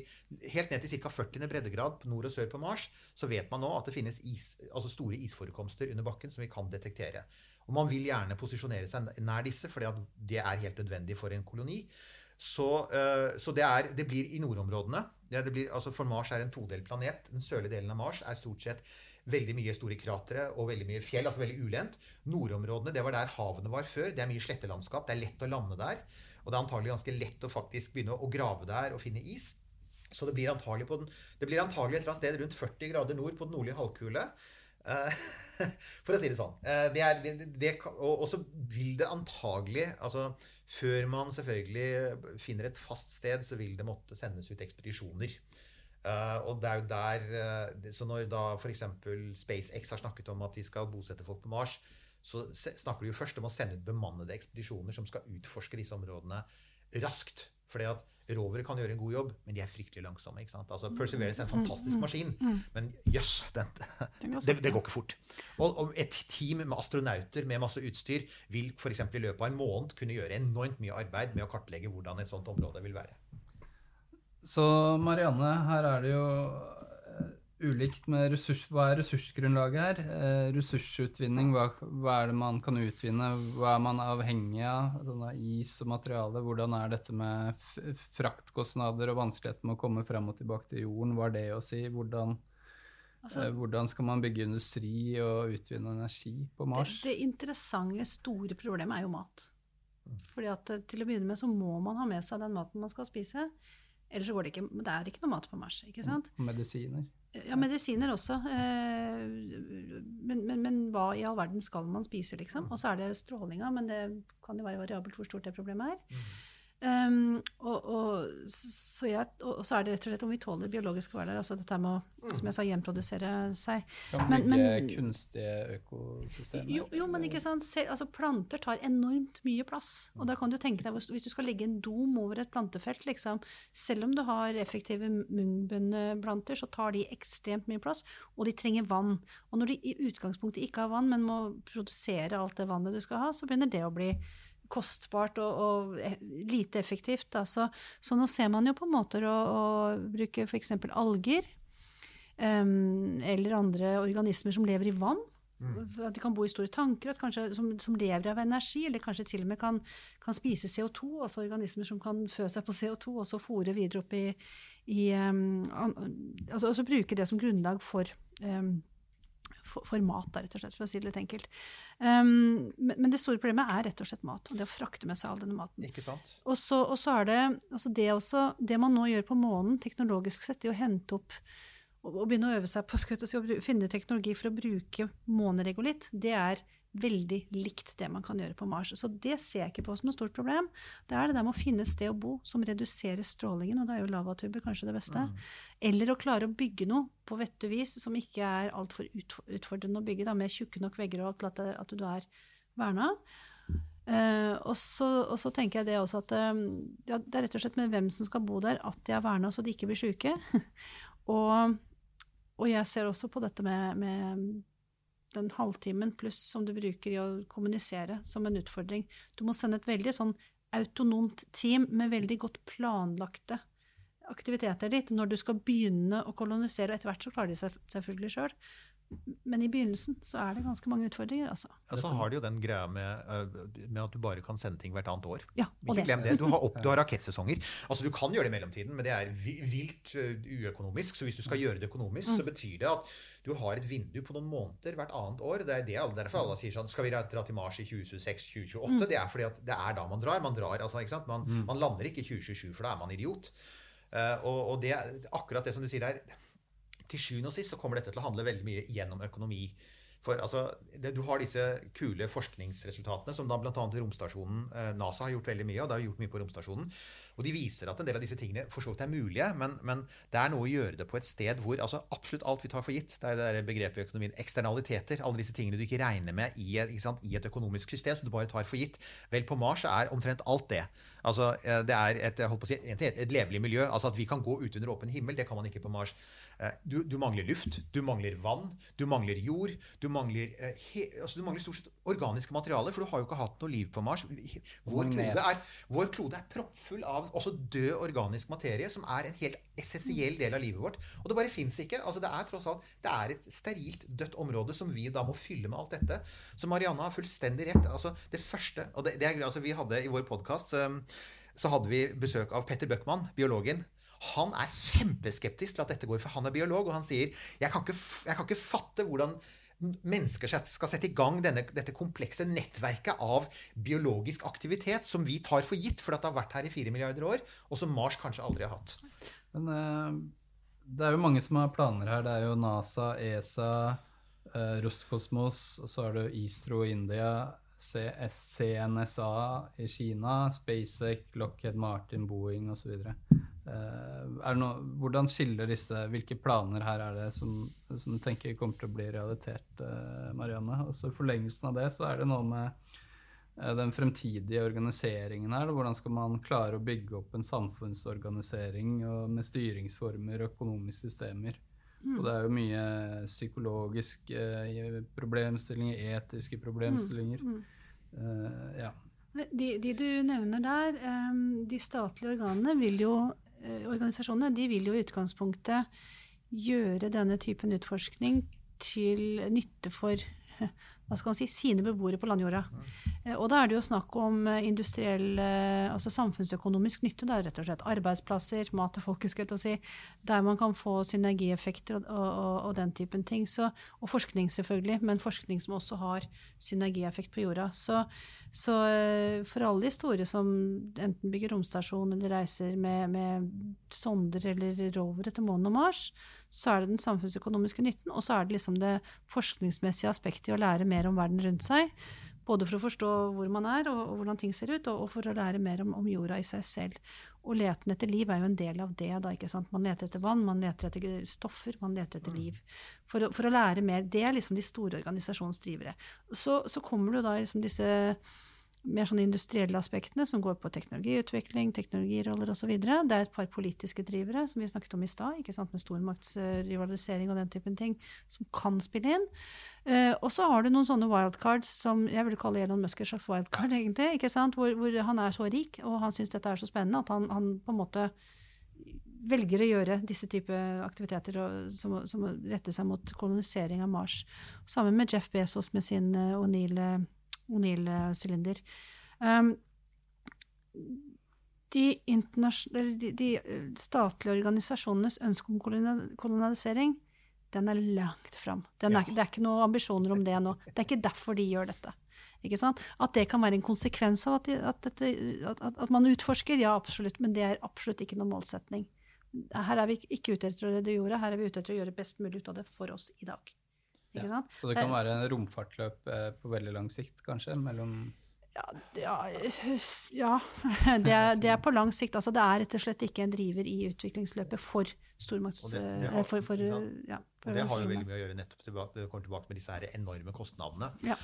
helt ned til ca. 40. breddegrad nord og sør på Mars, så vet man nå at det finnes is, altså store isforekomster under bakken som vi kan detektere. Og man vil gjerne posisjonere seg nær disse, for det er helt nødvendig for en koloni. Så, uh, så det, er, det, blir i nordområdene. Ja, blir, altså for Mars er en todelt planet. Den sørlige delen av Mars er stort sett veldig mye store kratre og veldig mye fjell. altså veldig ulendt. Nordområdene det var der havene var før. Det er mye slettelandskap. Det er lett å lande der. Og det er antagelig ganske lett å faktisk begynne å grave der og finne is. Så det blir antagelig, den, det blir antagelig et eller annet sted rundt 40 grader nord på den nordlige halvkule. Uh, for å si det sånn. Uh, det er, det, det, og, så vil det antagelig altså Før man selvfølgelig finner et fast sted, så vil det måtte sendes ut ekspedisjoner. Uh, og det er jo der uh, Så når da f.eks. SpaceX har snakket om at de skal bosette folk på Mars, så snakker de jo først om å sende ut bemannede ekspedisjoner som skal utforske disse områdene raskt. Fordi at rovere kan gjøre en god jobb, men de er fryktelig langsomme. ikke sant? Altså, Perseverance er en fantastisk maskin, men jøss, yes, det, det, går ikke fort. Og, og, et team med astronauter med masse utstyr vil f.eks. i løpet av en måned kunne gjøre enormt mye arbeid med å kartlegge hvordan et sånt område vil være. Så Marianne, her er det jo uh, ulikt med ressurs... Hva er ressursgrunnlaget her? Uh, ressursutvinning, hva, hva, er det man kan utvinne? Hva er man avhengig av? Sånn is og materiale. Hvordan er dette med fraktkostnader og vanskeligheten med å komme frem og tilbake til jorden? Hva er det å si? Hvordan, altså, uh, hvordan skal man bygge industri og utvinne energi på Mars? Det, det interessante, store problemet er jo mat. Fordi at Til å begynne med så må man ha med seg den maten man skal spise. Ellers så går det ikke. Det er ikke noe mat på Mars. ikke sant? Medisiner. Ja, medisiner også. Eh, men, men, men, hva i all verden skal man spise, liksom? Og så er det strålinga, men det kan jo være variabelt hvor stort det problemet er. Mm. Um, og, og, så jeg, og, så er det rett og slett om vi tåler biologiske hverdager. Altså dette med å mm. som jeg sa, gjenprodusere seg. Kan men, men, kunstige økosystemer? Jo, jo, men ikke sant, Se, altså planter tar enormt mye plass. Og da kan du tenke deg, hvis du skal legge en dom over et plantefelt, liksom, selv om du har effektive munnbundplanter, så tar de ekstremt mye plass, og de trenger vann. Og når de i utgangspunktet ikke har vann, men må produsere alt det vannet du skal ha, så begynner det å bli kostbart og, og e, lite effektivt. Da. Så, så, nå ser man jo på måter å, å bruke f.eks. alger um, eller andre organismer som lever i vann. Mm. At de kan bo i store tanker, kanskje, som, som, lever av energi, eller kanskje til og med kan, kan, spise CO2, altså organismer som kan fø seg på CO2, og så fòre videre opp i, i um, altså, altså bruke det som grunnlag for um, for, mat, da, rett og slett, for å si det litt enkelt. Um, men, men, det store problemet er rett og slett mat, og det å frakte med seg all denne maten. Ikke sant? Og så, og så er det altså det også Det man nå gjør på månen, teknologisk sett, det å hente opp og, og begynne å øve seg på si, å finne teknologi for å bruke måneregolitt, det er veldig likt det man kan gjøre på Mars. Så det ser jeg ikke på som noe stort problem. Det er det der med å finne et sted å bo som reduserer strålingen, og da er jo lavatuber kanskje det beste. Mm. Eller å klare å bygge noe på vettet vis som ikke er altfor utfordrende å bygge, da, med tjukke nok vegger og alt til at, at, du er verna. Uh, og, så, og, så, tenker jeg det også at uh, ja, det er rett og slett med hvem som skal bo der, at de er verna så de ikke blir sjuke. og, og, jeg ser også på dette med, med den halvtimen pluss som du bruker i å kommunisere, som en utfordring. Du må sende et veldig sånn autonomt team med veldig godt planlagte aktiviteter dit når du skal begynne å kolonisere. og Etter hvert så klarer de seg selvfølgelig sjøl. Men i begynnelsen så er det ganske mange utfordringer. altså. Ja, Så har de jo den greia med, eh, med, at du bare kan sende ting hvert annet år. Ja, og Ikke glem det. Du har, opp, du har rakettsesonger. Altså Du kan gjøre det i mellomtiden, men det er vilt uh, uøkonomisk. Så hvis du skal gjøre det økonomisk, mm. så betyr det at du har et vindu på noen måneder hvert annet år. Det er det, derfor alle sier sånn Skal vi dra til Mars i 2026-2028? Mm. Det er fordi at det er da man drar. Man drar, altså, ikke sant? Man, mm. man lander ikke i 2027, for da er man idiot. Uh, og, og det er akkurat det som du sier der til sjuende og sist så kommer dette til å handle veldig mye gjennom økonomi. For altså, det, Du har disse kule forskningsresultatene som da bl.a. romstasjonen eh, NASA har gjort veldig mye, og det har gjort mye på romstasjonen. Og de viser at en del av disse tingene for så vidt er mulige, men, men, det er noe å gjøre det på et sted hvor altså absolutt alt vi tar for gitt, det er det begrepet i økonomien, eksternaliteter, alle disse tingene du ikke regner med i, sant, i et økonomisk system som du bare tar for gitt. Vel, på Mars er omtrent alt det. Altså, eh, det er et, si, et levelig miljø. altså At vi kan gå ut under åpen himmel, det kan man ikke på Mars. Eh, du, du, mangler luft, du mangler vann, du mangler jord. Du mangler, eh, he, altså du mangler stort sett organiske materialer, for du har jo ikke hatt noe liv på Mars. Vår klode er, vår klode er proppfull av også død organisk materie, som er en helt essensiell del av livet vårt. Og det bare fins ikke. altså Det er tross alt det er et sterilt, dødt område som vi da må fylle med alt dette. Så Marianne har fullstendig rett. altså Det første og det, det er, altså Vi hadde i vår podkast um, så hadde vi besøk av Petter Bøckmann, biologen. Han er kjempeskeptisk til at dette går, for han er biolog, og han sier jeg kan ikke, jeg kan ikke fatte hvordan mennesker skal sette i gang denne, dette komplekse nettverket av biologisk aktivitet som vi tar for gitt for at det har vært her i fire milliarder år, og som Mars kanskje aldri har hatt. Men uh, det er jo mange som har planer her. Det er jo NASA, ESA, uh, Roskosmos, og så har du Istro i India, CNSA i Kina, SpaceX, Lockheed Martin, Boeing osv. Uh, no, hvordan skiller disse Hvilke planer her er det som, som du tenker kommer til å bli realitet, uh, Marianne? Og så I forlengelsen av det, så er det noe med uh, den fremtidige organiseringen her. Hvordan skal man klare å bygge opp en samfunnsorganisering med styringsformer og økonomiske systemer? Mm. Og det er jo mye psykologiske problemstillinger, etiske problemstillinger. Mm. Mm. Uh, ja. De, de, du nevner der, de statlige organene vil jo, organisasjonene, de vil jo i utgangspunktet gjøre denne typen utforskning til nytte for hva skal man si, sine beboere på landjorda. Mm. Og da er det jo snakk om industriell, altså samfunnsøkonomisk nytte. Det er rett og slett arbeidsplasser, mat til folket, skal jeg si, der man kan få synergieffekter og, og, og, den typen ting. Så, og forskning, selvfølgelig, men forskning som også har synergieffekt på jorda. Så, så for alle de store som enten bygger romstasjon eller reiser med, med sonder eller rovere til månen og Mars, så er det den samfunnsøkonomiske nytten, og så er det liksom det forskningsmessige aspektet i å lære mer om verden rundt seg. Både for å forstå hvor man er og, og hvordan ting ser ut, og, og, for å lære mer om, om, jorda i seg selv. Og leten etter liv er jo en del av det. da, ikke sant? Man leter etter vann, man leter etter stoffer, man leter etter mm. liv. For å, for å lære mer. Det er liksom de store organisasjonsdrivere. Så, så kommer du da liksom disse mer sånn industrielle aspektene som går på teknologiutvikling, teknologiroller osv. Det er et par politiske drivere som vi snakket om i stad, med stormaktsrivalisering og den typen ting, som kan spille inn. Uh, og så har du noen sånne wildcards som jeg vil kalle Elon Musk et slags wildcard, egentlig. ikke sant? Hvor, hvor, han er så rik, og han syns dette er så spennende at han, han, på en måte velger å gjøre disse type aktiviteter og, som, som retter seg mot kolonisering av Mars. Sammen med Jeff Bezos med sin uh, O'Neill O'Neill-sylinder. Um, de, de, de, eh, statlige organisasjonenes ønske om kolonisering, den er langt fram. Er, ja. Det er ikke noen ambisjoner om det nå. Det er ikke derfor de gjør dette. At det kan være en konsekvens av at, at, dette, at, at, man utforsker, ja absolutt, men det er absolutt ikke noen målsetning. Her er vi ikke ute etter å redde jorda, her er vi ute etter å gjøre best mulig ut av det for oss i dag. Ja. Så det kan være en romfartløp eh, på veldig lang sikt, kanskje? mellom ja, ja, ja. Det, det, er, på lang sikt. Altså, det er rett og slett ikke en driver i utviklingsløpet for stormakts... Det, det, har, for, for, ja, for det har jo veldig mye å gjøre nettopp tilbake, det kommer tilbake med disse her enorme kostnadene. Ja.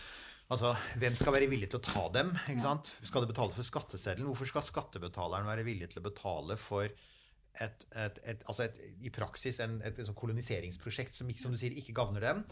Altså, Hvem skal være villig til å ta dem? ikke sant? Skal det betale for skatteseddelen? Hvorfor skal skattebetaleren være villig til å betale for et, et, et, altså i praksis en, et, koloniseringsprosjekt som, som, du sier, ikke gagner dem?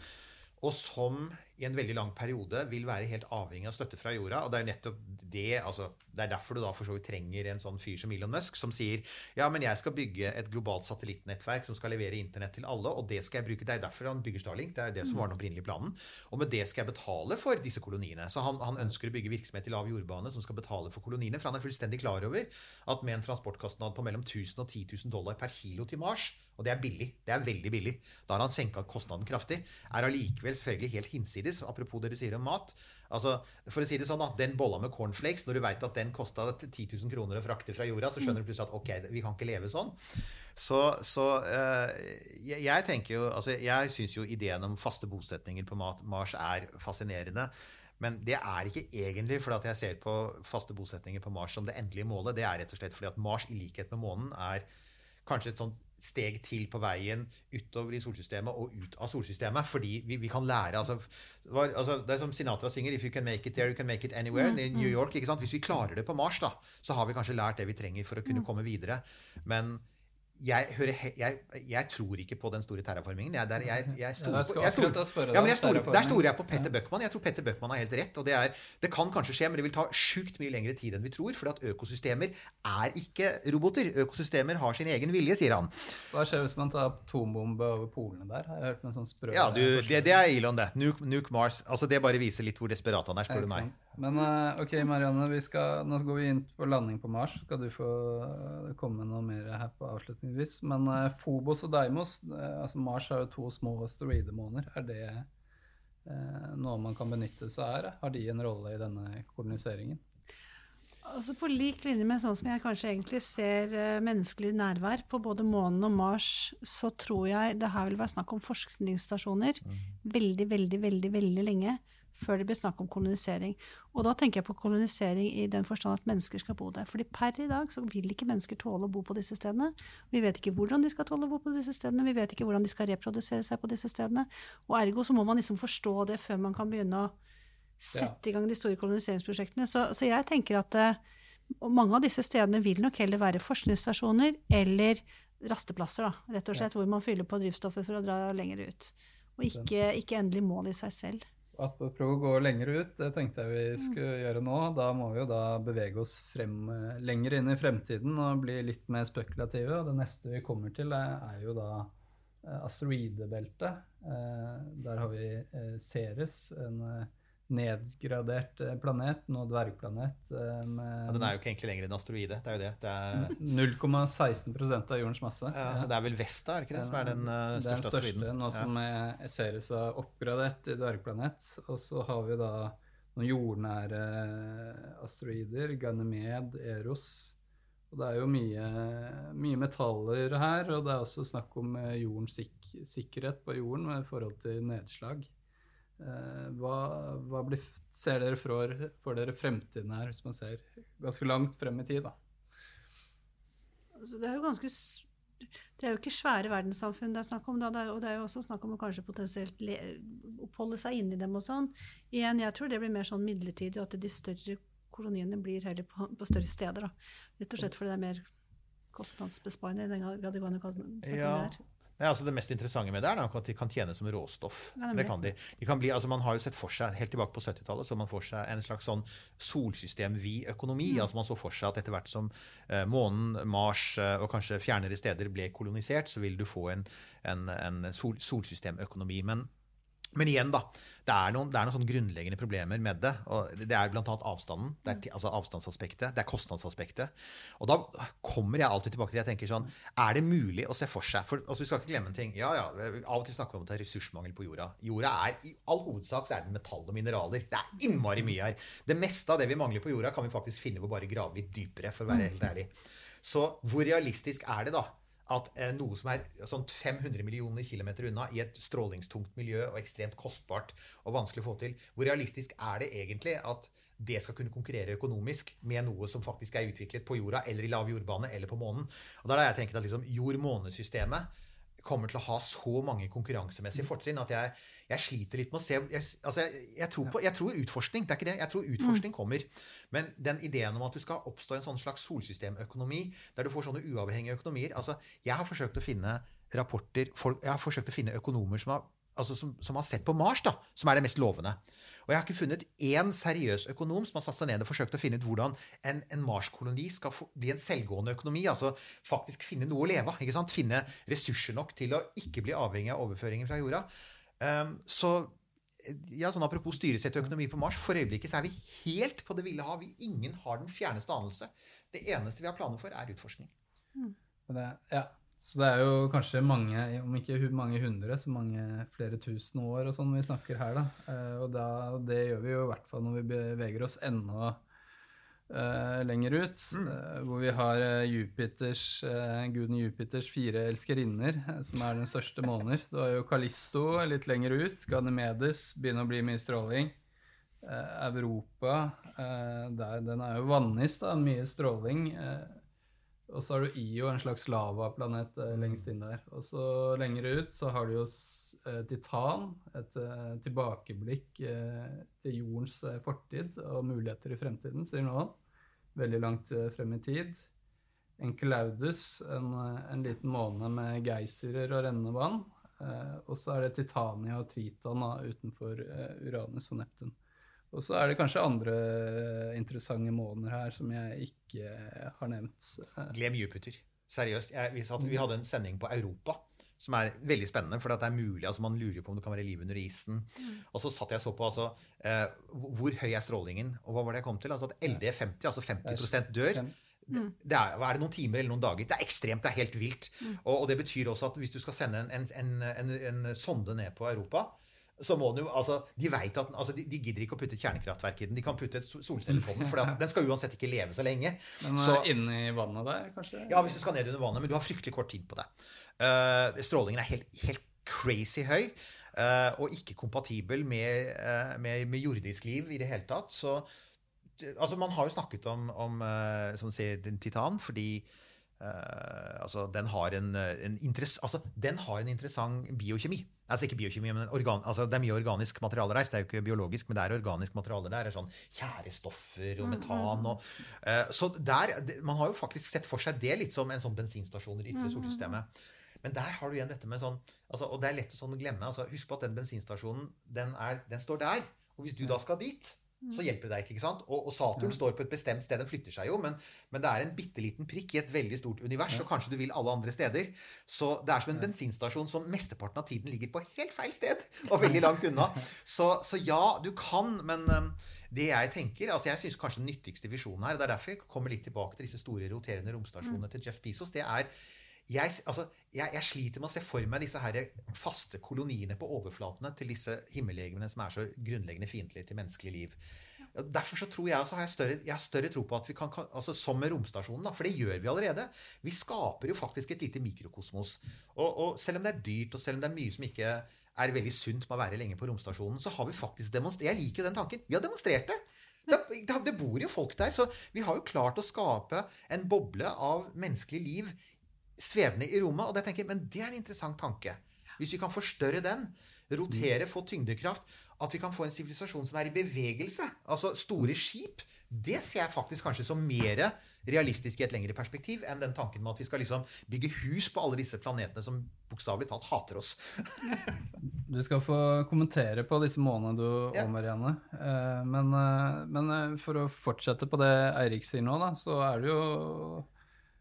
og som i en veldig lang periode vil være helt avhengig av støtte fra jorda. Og det er nettopp det altså, Det er derfor du da for så vidt trenger en sånn fyr som Elon Musk, som sier ja, men jeg skal bygge et globalt satellittnettverk som skal levere internett til alle, og det skal jeg bruke. Det er derfor han bygger Starlink. Det er det som var den opprinnelige planen. Og med det skal jeg betale for disse koloniene. Så han, han ønsker å bygge virksomhet i lav jordbane som skal betale for koloniene. For han er fullstendig klar over at med en transportkostnad på mellom 1000 og 10 000 dollar per kilo til Mars, og det er billig. Det er veldig billig. Da har han senka kostnaden kraftig. Er allikevel selvfølgelig helt hinsides, apropos det du sier om mat. Altså, for å si det sånn da, Den bolla med cornflakes, når du veit at den kosta 10 000 kroner å frakte fra jorda, så skjønner du plutselig at ok, vi kan ikke leve sånn. Så, så uh, jeg, jeg, tenker jo altså Jeg syns jo ideen om faste bosetninger på mat, Mars er fascinerende. Men det er ikke egentlig fordi at jeg ser på faste bosetninger på Mars som det endelige målet. Det er rett og slett fordi at Mars, i likhet med månen, er kanskje et sånt steg til på veien utover i solsystemet og ut av solsystemet. Fordi vi, vi kan lære altså, var, altså, Det er som Sinatra synger 'If you can make it there, you can make it anywhere'. Mm, I New York? Hvis vi klarer det på Mars, da, så har vi kanskje lært det vi trenger for å kunne komme videre. Men jeg, hører, jeg, jeg tror ikke på den store terraformingen. Jeg, der, jeg, jeg stoler på, jeg stoler, ja, men stoler, der stoler jeg på Petter Bøckmann. Jeg tror Petter Bøckmann har helt rett. og det, er, det kan kanskje skje, men det vil ta sjukt mye lengre tid enn vi tror. For at økosystemer er ikke roboter. Økosystemer har sin egen vilje, sier han. Hva skjer hvis man tar atombombe over polene der? Har jeg hørt med sånn sprø Ja, du, det, det er Elon, det. Nuke, nuke Mars. Altså, Det bare viser litt hvor desperat han er, spør du meg. Men eh, ok, Marianne, vi skal, nå går vi inn på landing på Mars. Skal du få eh, komme med noe mer her på avslutningsvis. Men eh, Phobos og Deimos, altså Mars har jo to små asteroidemåner. Er det eh, noe man kan benytte seg av? Har de en rolle i denne koloniseringen? Altså På lik linje med sånn som jeg kanskje egentlig ser menneskelig nærvær på både månen og Mars, så tror jeg det her vil være snakk om forskningsstasjoner veldig, veldig, veldig, veldig lenge før det blir snakk om kolonisering. Og da tenker jeg på kolonisering i den forstand at mennesker skal bo der. Fordi per i dag så vil ikke mennesker tåle å bo på disse stedene. Vi vet ikke hvordan de skal tåle å bo på disse stedene, vi vet ikke hvordan de skal reprodusere seg på disse stedene. Og ergo så må man liksom forstå det før man kan begynne å sette i gang de store koloniseringsprosjektene. Så, så jeg tenker at uh, mange av disse stedene vil nok heller være forskningsstasjoner eller rasteplasser, da, rett og slett, hvor man fyller på drivstoffet for å dra lenger ut. Og ikke, ikke endelig mål i seg selv. At vi prøver å gå lenger ut, det tenkte jeg vi skulle gjøre nå. Da må vi jo da bevege oss frem, eh, lenger inn i fremtiden og bli litt mer spekulative. Og det neste vi kommer til, er, jo da eh, asteroidebeltet. Eh, der har vi Ceres, en nedgradert eh, planet, nå dvergplanet, eh, Ja, den er jo ikke egentlig lenger enn asteroide. Det er jo det. Det er, 0,16% av jordens masse. ja, det er vel Vesta, er det ikke det, som er den eh, den største største, asteroiden? nå Ja. som Ceres er oppgradert til dvergplanet. Og så har vi da noen jordnære asteroider, Ganymed, Eros. Og det er jo mye, mye metaller her, og det er også snakk om jordens sik sikkerhet på jorden i forhold til nedslag. Eh, hva, hva blir, ser dere for, for dere fremtiden her, hvis man ser ganske langt frem i tid? da? Altså, det er jo ganske Det er jo ikke svære verdenssamfunn det er snakk om, da. Det er, og det er jo også snakk om å kanskje potensielt le, oppholde seg inni dem og sånn. Igjen, jeg tror det blir mer sånn midlertidig, og at de større koloniene blir heller på, på større steder. Da. Rett og slett fordi det er mer kostnadsbesparende i den grad det går an å kalle det. Nei, altså Det mest interessante med det er nok at de kan tjene som råstoff. Ja, det kan de. de kan bli, altså Man har jo sett for seg, helt tilbake på 70-tallet, så man for seg en slags sånn solsystem-vid-økonomi. Mm. altså Man så for seg at etter hvert som eh, månen, Mars eh, og kanskje fjernere steder ble kolonisert, så vil du få en, en, en sol, solsystemøkonomi. Men, men igjen, da. Det er, noen, det er noen sånne grunnleggende problemer med det. og Det er bl.a. avstanden. Det er, altså avstandsaspektet. Det er kostnadsaspektet. Og da kommer jeg alltid tilbake til jeg tenker sånn Er det mulig å se for seg for altså Vi skal ikke glemme en ting. Ja, ja, Av og til snakker vi om at det er ressursmangel på jorda. Jorda er i all hovedsak så er det metall og mineraler. Det er innmari mye her. Det meste av det vi mangler på jorda, kan vi faktisk finne ved å bare grave litt dypere, for å være helt ærlig. Så hvor realistisk er det da at eh, noe som er sånn 500 millioner kilometer unna, i et strålingstungt miljø og ekstremt kostbart og vanskelig å få til, hvor realistisk er det egentlig at det skal kunne konkurrere økonomisk med noe som faktisk er utviklet på jorda, eller i lav jordbane, eller på månen? Og da har jeg tenkt at liksom jord-månesystemet kommer til å ha så mange konkurransemessige fortrinn at jeg, jeg sliter litt med å se jeg, altså jeg, jeg, tror på, jeg tror utforskning, det er ikke det. Jeg tror utforskning kommer. Men den ideen om at du skal oppstå en sånn slags solsystemøkonomi, der du får sånne uavhengige økonomier altså Jeg har forsøkt å finne rapporter folk, Jeg har forsøkt å finne økonomer som har, altså som, som har sett på Mars, da, som er det mest lovende. Og jeg har ikke funnet én seriøs økonom som har satt seg ned og forsøkt å finne ut hvordan en, en Mars-koloni skal få, bli en selvgående økonomi. Altså faktisk finne noe å leve av. Finne ressurser nok til å ikke bli avhengig av overføringer fra jorda. Um, så ja, sånn Apropos styresett og økonomi på Mars. For øyeblikket så er vi helt på det ville hav. Vi- Ingen har den fjerneste anelse. Det eneste vi har planer for, er utforskning. Mm. Det, ja. Så det er jo kanskje mange, om ikke mange hundre, så mange flere tusen år og sånn vi snakker her, da. Eh, og da, og det gjør vi jo i hvert fall når vi beveger oss enda eh, lenger ut. eh, hvor vi har eh, Jupiters, uh, guden Jupiters fire elskerinner, som er den største måner. Du har jo Kalisto litt lenger ut. Ganymedes begynner å bli mye stråling. Europa, der, den er jo vannis, da, mye stråling. Og så har du Io, en slags lavaplanet eh, lengst inn der. Og så lenger ut så har du jo eh, Titan, et eh, tilbakeblikk til jordens fortid og muligheter i fremtiden, sier noen. Veldig langt frem i tid. Enceladus, en, en liten måne med geysirer og rennende vann. Og så er det Titania og Triton da, utenfor Uranus og Neptun. Og så er det kanskje andre eh, interessante måneder her som jeg ikke har nevnt. Eh, Glem Jupiter. Seriøst. Jeg, vi, satt, vi hadde en sending på Europa som er veldig spennende, for det er mulig, altså Man lurer på om det kan være liv under isen. Og så satt jeg så på altså, eh, hvor høy er strålingen, og hva var det jeg kom til? Altså At LD50, altså 50% dør. Det er, er det noen timer eller noen dager? Det er ekstremt, det er helt vilt. Og, og det betyr også at hvis du skal sende en, en, en, en, en sonde ned på Europa så må den jo, altså, De vet at, altså, de, de gidder ikke å putte et kjernekraftverk i den. De kan putte et sol- solceller på den, for den skal uansett ikke leve så lenge. Men Så- inne inni vannet der, kanskje? ja, hvis du skal ned under vannet, men du har fryktelig kort tid på det. Uh, strålingen er helt, helt crazy høy, Uh, og ikke kompatibel med, uh, med, med jordisk liv i det hele tatt. Så altså, man har jo snakket om, om eh, som sier, den titan, fordi eh, altså, den, har en, en altså, den har en interessant biokjemi. Altså ikke biokjemi, men organ, altså, det er mye organisk materiale der. Det er jo ikke biologisk, men det er organisk materiale der. Det er sånn tjærestoffer og metan og uh, Så der Man har jo faktisk sett for seg det litt som en sånn bensinstasjon i det ytre solsystemet. Men der har du igjen dette med sånn altså, Og det er lett å sånn glemme. Altså, husk på at den bensinstasjonen, den, er, den står der. Og hvis du da skal dit, så hjelper det deg ikke. ikke sant? Og, og Saturn står på et bestemt sted. Den flytter seg jo, men, men det er en bitte liten prikk i et veldig stort univers, og kanskje du vil alle andre steder. Så det er som en bensinstasjon som mesteparten av tiden ligger på helt feil sted, og veldig langt unna. Så, så ja, du kan, men um, det jeg tenker, altså jeg syns kanskje den nyttigste visjonen her, det er derfor jeg kommer litt tilbake til disse store roterende romstasjonene til Jeff Bezos, det er jeg, altså, jeg, jeg sliter med å se for meg disse her faste koloniene på overflatene til disse himmellegemene som er så grunnleggende fiendtlige til menneskelig liv. Derfor så tror jeg, altså, har jeg, større, jeg har større tro på at vi kan, kan- altså som med romstasjonen, da, for det gjør vi allerede. Vi skaper jo faktisk et lite mikrokosmos. Og, og selv om det er dyrt, og selv om det er mye som ikke er veldig sunt med å være lenge på romstasjonen, så har vi faktisk demonstrert Jeg liker jo den tanken. Vi har demonstrert det. Det, det, det bor jo folk der, så vi har jo klart å skape en boble av menneskelig liv svevende i rommet. Og det tenker jeg, men det er en interessant tanke. Hvis vi kan forstørre den, rotere, få tyngdekraft, at vi kan få en sivilisasjon som er i bevegelse, altså store skip, det ser jeg faktisk kanskje som mer realistisk i et lengre perspektiv enn den tanken med at vi skal liksom bygge hus på alle disse planetene som bokstavelig talt hater oss. Du skal få kommentere på disse månedene du Ja. og Marianne. Eh, Men, eh, men eh, for å fortsette på det Eirik sier nå, da, så er det jo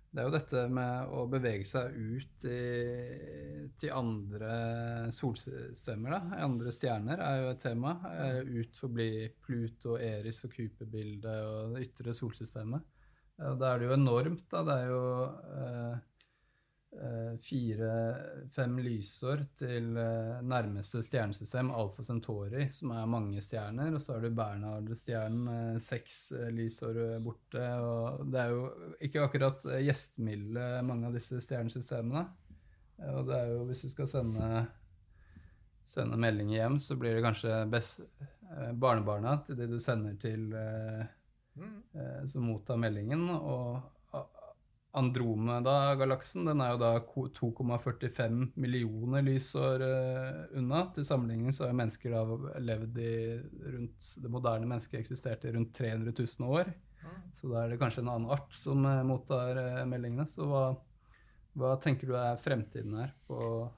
det er jo dette med å bevege seg ut i, til andre solsystemer, da. Andre stjerner er jo et tema. Eh, Ut forbi Pluto, Eris og Cooper-bildet og det ytre solsystemet. Da er det jo enormt, da. Det er jo eh, fire-fem lysår til eh, nærmeste stjernesystem, Alfa Centauri, som er mange stjerner. Og så har du Bernhard-stjernen, eh, seks eh, lysår eh, borte. Og det er jo ikke akkurat eh, gjestmilde, mange av disse stjernesystemene. Eh, Og det er jo, hvis du skal sende, sende meldinger hjem, så blir det kanskje best, eh, barnebarna til de du sender til eh, Mm. eh, som mottar meldingen. Og Andromeda-galaksen den er jo da 2,45 millioner lysår eh, unna. Til sammenligning så har mennesker da levd i rundt Det moderne mennesket eksisterte i rundt 300 000 år. Så da er det kanskje en annen art som eh, mottar eh, meldingene. Så hva, hva tenker du er fremtiden her på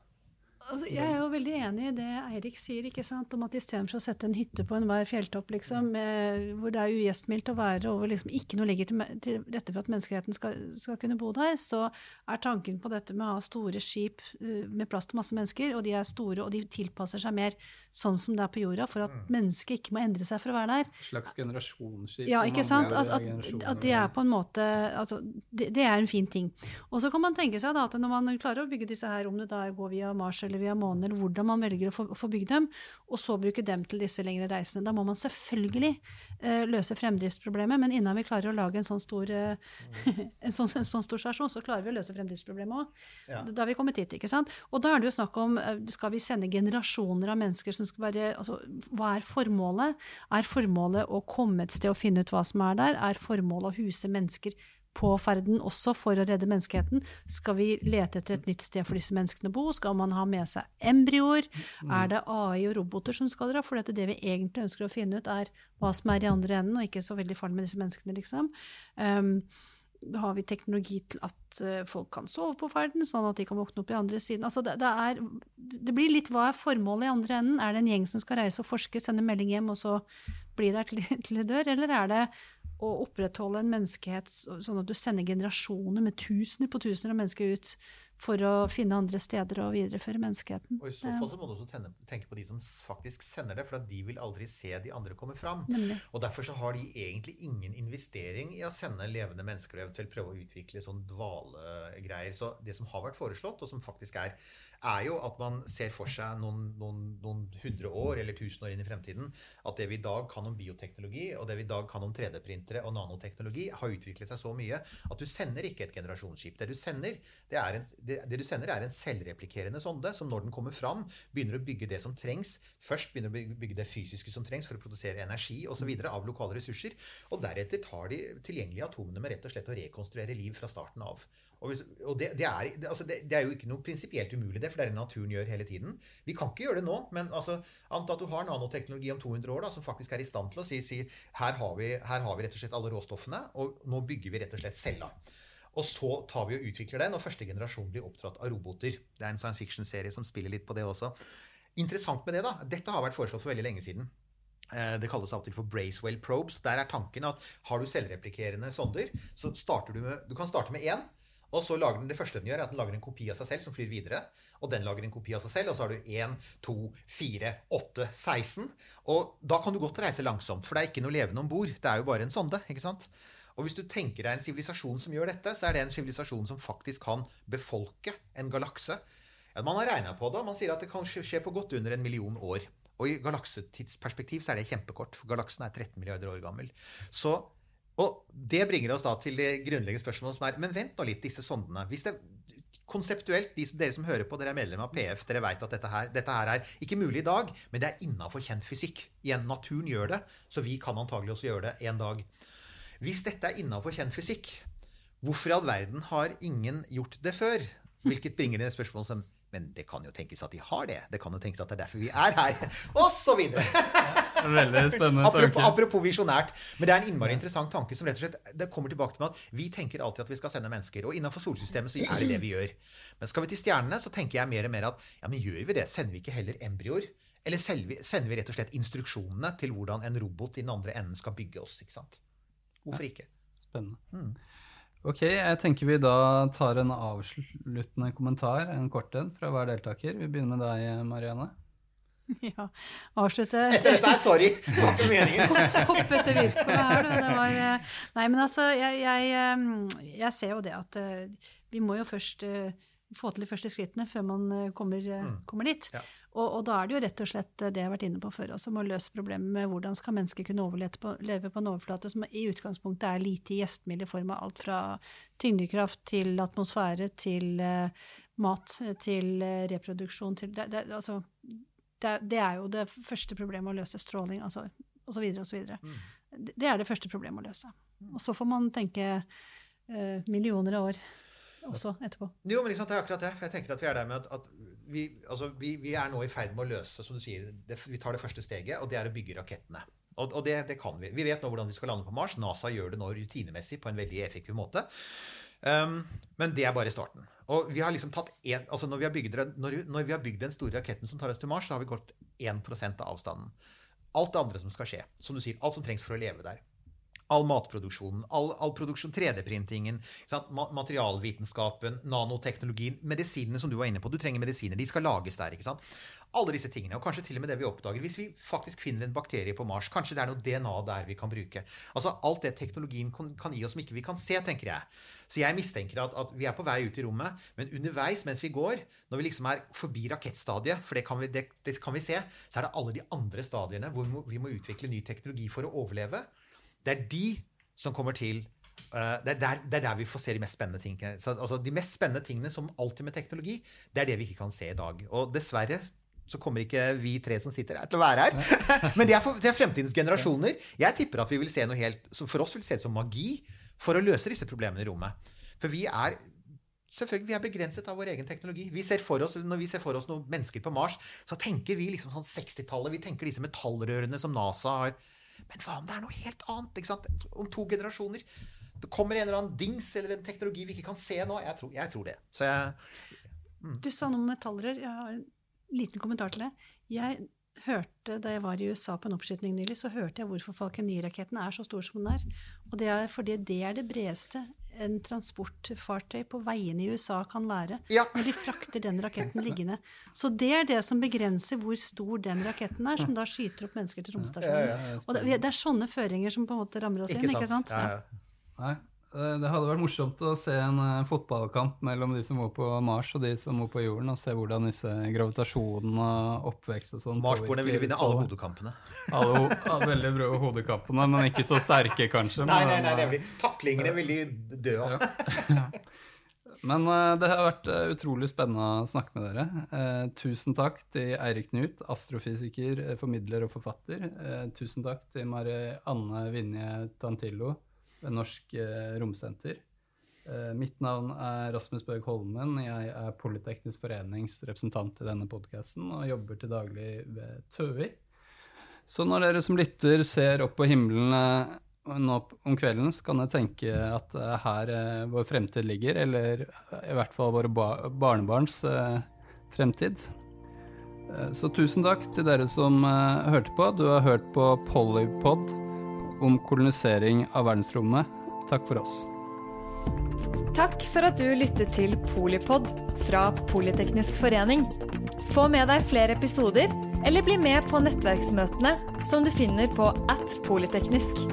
Altså, jeg er jo veldig enig i det Eirik sier, ikke sant? om at istedenfor å sette en hytte på enhver fjelltopp, liksom, med, hvor det er ugjestmildt å være, og hvor liksom ikke noe ligger til, til rette for at menneskeheten skal, skal kunne bo der, så er tanken på dette med å ha store skip uh, med plass til masse mennesker, og de er store, og de tilpasser seg mer sånn som det er på jorda, for at mennesket ikke må endre seg for å være der. slags generasjonsskip? Ja, ikke sant? At, at, at det er på en måte altså, det, det er en fin ting. Og så kan man tenke seg da at når man klarer å bygge disse her, om det da går via Mars eller via måneder, hvordan man velger å få, få bygd dem, og så bruke dem til disse lengre reisene. Da må man selvfølgelig uh, løse fremdriftsproblemet, men innan vi klarer å lage en sånn stor, uh, en sånn, en sånn stor stasjon, så klarer vi å løse fremdriftsproblemet òg. Ja. Da har vi kommet hit, ikke sant. Og da er det jo snakk om uh, skal vi sende generasjoner av mennesker som skal være altså, Hva er formålet? Er formålet å komme et sted og finne ut hva som er der? Er formålet å huse mennesker på ferden også for å redde menneskeheten. Skal vi lete etter et nytt sted for disse menneskene å bo? Skal man ha med seg embryoer? Mm. Er det AI og roboter som skal dra? For det vi egentlig ønsker å finne ut, er hva som er i andre enden, og ikke så veldig farlig med disse menneskene, liksom. Um, da har vi teknologi til at uh, folk kan sove på ferden, sånn at de kan våkne opp i andre siden. Altså det, det, er, det, blir litt hva er formålet i andre enden? Er det en gjeng som skal reise og forske, sende melding hjem, og så bli der til, til de dør? Eller er det å opprettholde en menneskehet sånn at du sender generasjoner med tusener på tusener av mennesker ut for å finne andre steder å videreføre menneskeheten. Og I så fall så må du også tenke på de som faktisk sender det, for de vil aldri se de andre komme fram. Nemlig. Og Derfor så har de egentlig ingen investering i å sende levende mennesker og eventuelt prøve å utvikle sånn dvalegreier. Så det som har vært foreslått, og som faktisk er er jo at man ser for seg noen, noen, noen, hundre år eller tusen år inn i fremtiden at det vi i dag kan om bioteknologi, og det vi i dag kan om 3D-printere og nanoteknologi, har utviklet seg så mye at du sender ikke et generasjonsskip. Det du sender, det er en, det, det du sender er en selvreplikerende sonde som når den kommer fram, begynner å bygge det som trengs. Først begynner å bygge det fysiske som trengs for å produsere energi osv. av lokale ressurser. Og deretter tar de tilgjengelige atomene med rett og slett å rekonstruere liv fra starten av. Og, hvis, og det, det, er, det, altså det, er, jo ikke noe prinsipielt umulig, det, for det er det naturen gjør hele tiden. Vi kan ikke gjøre det nå, men altså, anta at du har nanoteknologi om 200 år da, som faktisk er i stand til å si, si her, har vi, her har vi rett og slett alle råstoffene, og nå bygger vi rett og slett cella. Og så tar vi og utvikler den, og første generasjon blir oppdratt av roboter. Det er en science fiction-serie som spiller litt på det også. Interessant med det, da. Dette har vært foreslått for veldig lenge siden. Eh, det kalles av og til for Bracewell probes. Der er tanken at har du selvreplikerende sonder, så starter du med Du kan starte med én. Og så lager den det første den gjør, er at den lager en kopi av seg selv som flyr videre. Og den lager en kopi av seg selv, og så har du 1, 2, 4, 8, 16. Og da kan du godt reise langsomt, for det er ikke noe levende om bord. Det er jo bare en sonde. ikke sant? Og hvis du tenker deg en sivilisasjon som gjør dette, så er det en sivilisasjon som faktisk kan befolke en galakse. Ja, man har regna på det, og man sier at det kan skje på godt under en million år. Og i galaksetidsperspektiv så er det kjempekort, for galaksen er 13 milliarder år gammel. Så og det bringer oss da til det grunnleggende spørsmålet som er Men vent nå litt, disse sondene. Hvis det konseptuelt, de, dere som hører på, dere er medlem av PF, dere vet at dette her, dette her er ikke mulig i dag, men det er innafor kjent fysikk. Igjen, naturen gjør det, så vi kan antagelig også gjøre det en dag. Hvis dette er innafor kjent fysikk, hvorfor i all verden har ingen gjort det før? Hvilket bringer inn et spørsmål som Men det kan jo tenkes at de har det. Det kan jo tenkes at det er derfor vi er her. Og så videre. Veldig spennende tanke. Apropos, apropos visjonært. Men det er en innmari interessant tanke som rett og slett det kommer tilbake til med at vi tenker alltid at vi skal sende mennesker. Og innenfor solsystemet så er det det vi gjør. Men skal vi til stjernene, så tenker jeg mer og mer at ja, men gjør vi det? Sender vi ikke heller embryoer? Eller sender vi rett og slett instruksjonene til hvordan en robot i den andre enden skal bygge oss? ikke sant? Hvorfor ikke? Spennende. Mm. Ok, jeg tenker vi da tar en avsluttende kommentar, en kort en, fra hver deltaker. Vi begynner med deg, Marianne. Ja, avslutte Etter dette er sorry! Det var ikke meningen. Hoppe etter Wirkola her, du. Det var eh, Nei, men altså, jeg, jeg, eh, jeg, ser jo det at eh, vi må jo først få til de første skrittene før man kommer, mm. kommer dit. Ja. Og, og, da er det jo rett og slett det jeg har vært inne på før også, må løse problemet med hvordan skal mennesker kunne overleve på, leve på en overflate som i utgangspunktet er lite gjestmild i form av alt fra tyngdekraft til atmosfære til uh, mat til uh, reproduksjon til det, det, altså, det, det, er jo det første problemet å løse. Stråling, altså, osv. osv. Mm. Det er det første problemet å løse. Mm. Og så får man tenke uh, millioner av år også etterpå. Jo, men liksom, det er akkurat det. Jeg tenker at vi er der med at, at vi, altså, vi, vi, er nå i ferd med å løse, som du sier, det, vi tar det første steget, og det er å bygge rakettene. Og, og det, det, kan vi. Vi vet nå hvordan vi skal lande på Mars. NASA gjør det nå rutinemessig på en veldig effektiv måte. Um, men det er bare starten. Og vi har liksom tatt en, altså når, vi har bygd, når, når vi har bygd den store raketten som tar oss til Mars, så har vi gått 1 av avstanden. Alt det andre som skal skje, som du sier, alt som trengs for å leve der. All matproduksjonen, all, all produksjon, 3D-printingen, materialvitenskapen, nanoteknologien, medisinene som du var inne på. Du trenger medisiner. De skal lages der. ikke sant? Alle disse tingene. Og kanskje til og med det vi oppdager. Hvis vi faktisk finner en bakterie på Mars, kanskje det er noe DNA der vi kan bruke. Altså Alt det teknologien kan, gi oss som ikke vi kan se, tenker jeg. Så jeg mistenker at, at, vi er på vei ut i rommet, men underveis mens vi går, når vi liksom er forbi rakettstadiet, for det kan, vi, det, det kan vi se, så er det alle de andre stadiene hvor vi må, vi må utvikle ny teknologi for å overleve. Det er de som kommer til Uh, det, er der, det, er der, vi får se de mest spennende tingene. Så, altså, de mest spennende tingene, som alltid med teknologi, det er det vi ikke kan se i dag. Og dessverre så kommer ikke vi tre som sitter her, til å være her. Men det er, for, det er fremtidens generasjoner. Jeg tipper at vi vil se noe helt som for oss vil se ut som magi for å løse disse problemene i rommet. For vi er selvfølgelig, vi er begrenset av vår egen teknologi. Vi ser for oss, når vi ser for oss noen mennesker på Mars, så tenker vi liksom sånn 60-tallet. Vi tenker disse metallrørene som NASA har. Men hva om det er noe helt annet? ikke sant? Om to generasjoner. Det kommer en eller annen dings eller en teknologi vi ikke kan se nå. Jeg tror, jeg tror det. Jeg, mm. Du sa noe om metallrør. Jeg har liten kommentar til det. Jeg hørte, Da jeg var i USA på en oppskyting nylig, så hørte jeg hvorfor Falcon 9-raketten er så stor som den er. Og det er fordi det er det bredeste en transportfartøy på veiene i USA kan være. Ja. Når de frakter den raketten liggende. Så det er det som begrenser hvor stor den raketten er, som da skyter opp mennesker til romstasjonen. Ja, ja, og det, det, er sånne føringer som på en måte rammer oss inn. ikke sant? Nei. Eh, det hadde vært morsomt å se en eh, fotballkamp mellom de som var på Mars og de som var på jorden, og se hvordan disse gravitasjonene og oppvekst og sånn Marsboerne ville vinne alle hodekampene. Alle, alle veldig bra hodekampene, men ikke så sterke, kanskje. Nei, nei, nei, det taklingene ville de dø av. Ja. Men det har vært utrolig spennende å snakke med dere. Tusen takk til Eirik Knut, astrofysiker, formidler og forfatter. tusen takk til Marianne Vinje Tantillo ved Norsk eh, Romsenter. Eh, mitt navn er Rasmus Bøg Holmen. Jeg er Politeknisk forenings representant i denne podkasten og jobber til daglig ved TØI. Så når dere som lytter ser opp på himmelen eh, nå om kvelden, så kan jeg tenke at er her vår fremtid ligger, eller i hvert fall våre barnebarns fremtid. Så tusen takk til dere som hørte på. Du har hørt på Polypod om kolonisering av verdensrommet. Takk for oss. Takk for at du lyttet til Polipod fra Politeknisk forening. Få med deg flere episoder, eller bli med på nettverksmøtene som du finner på at polyteknisk.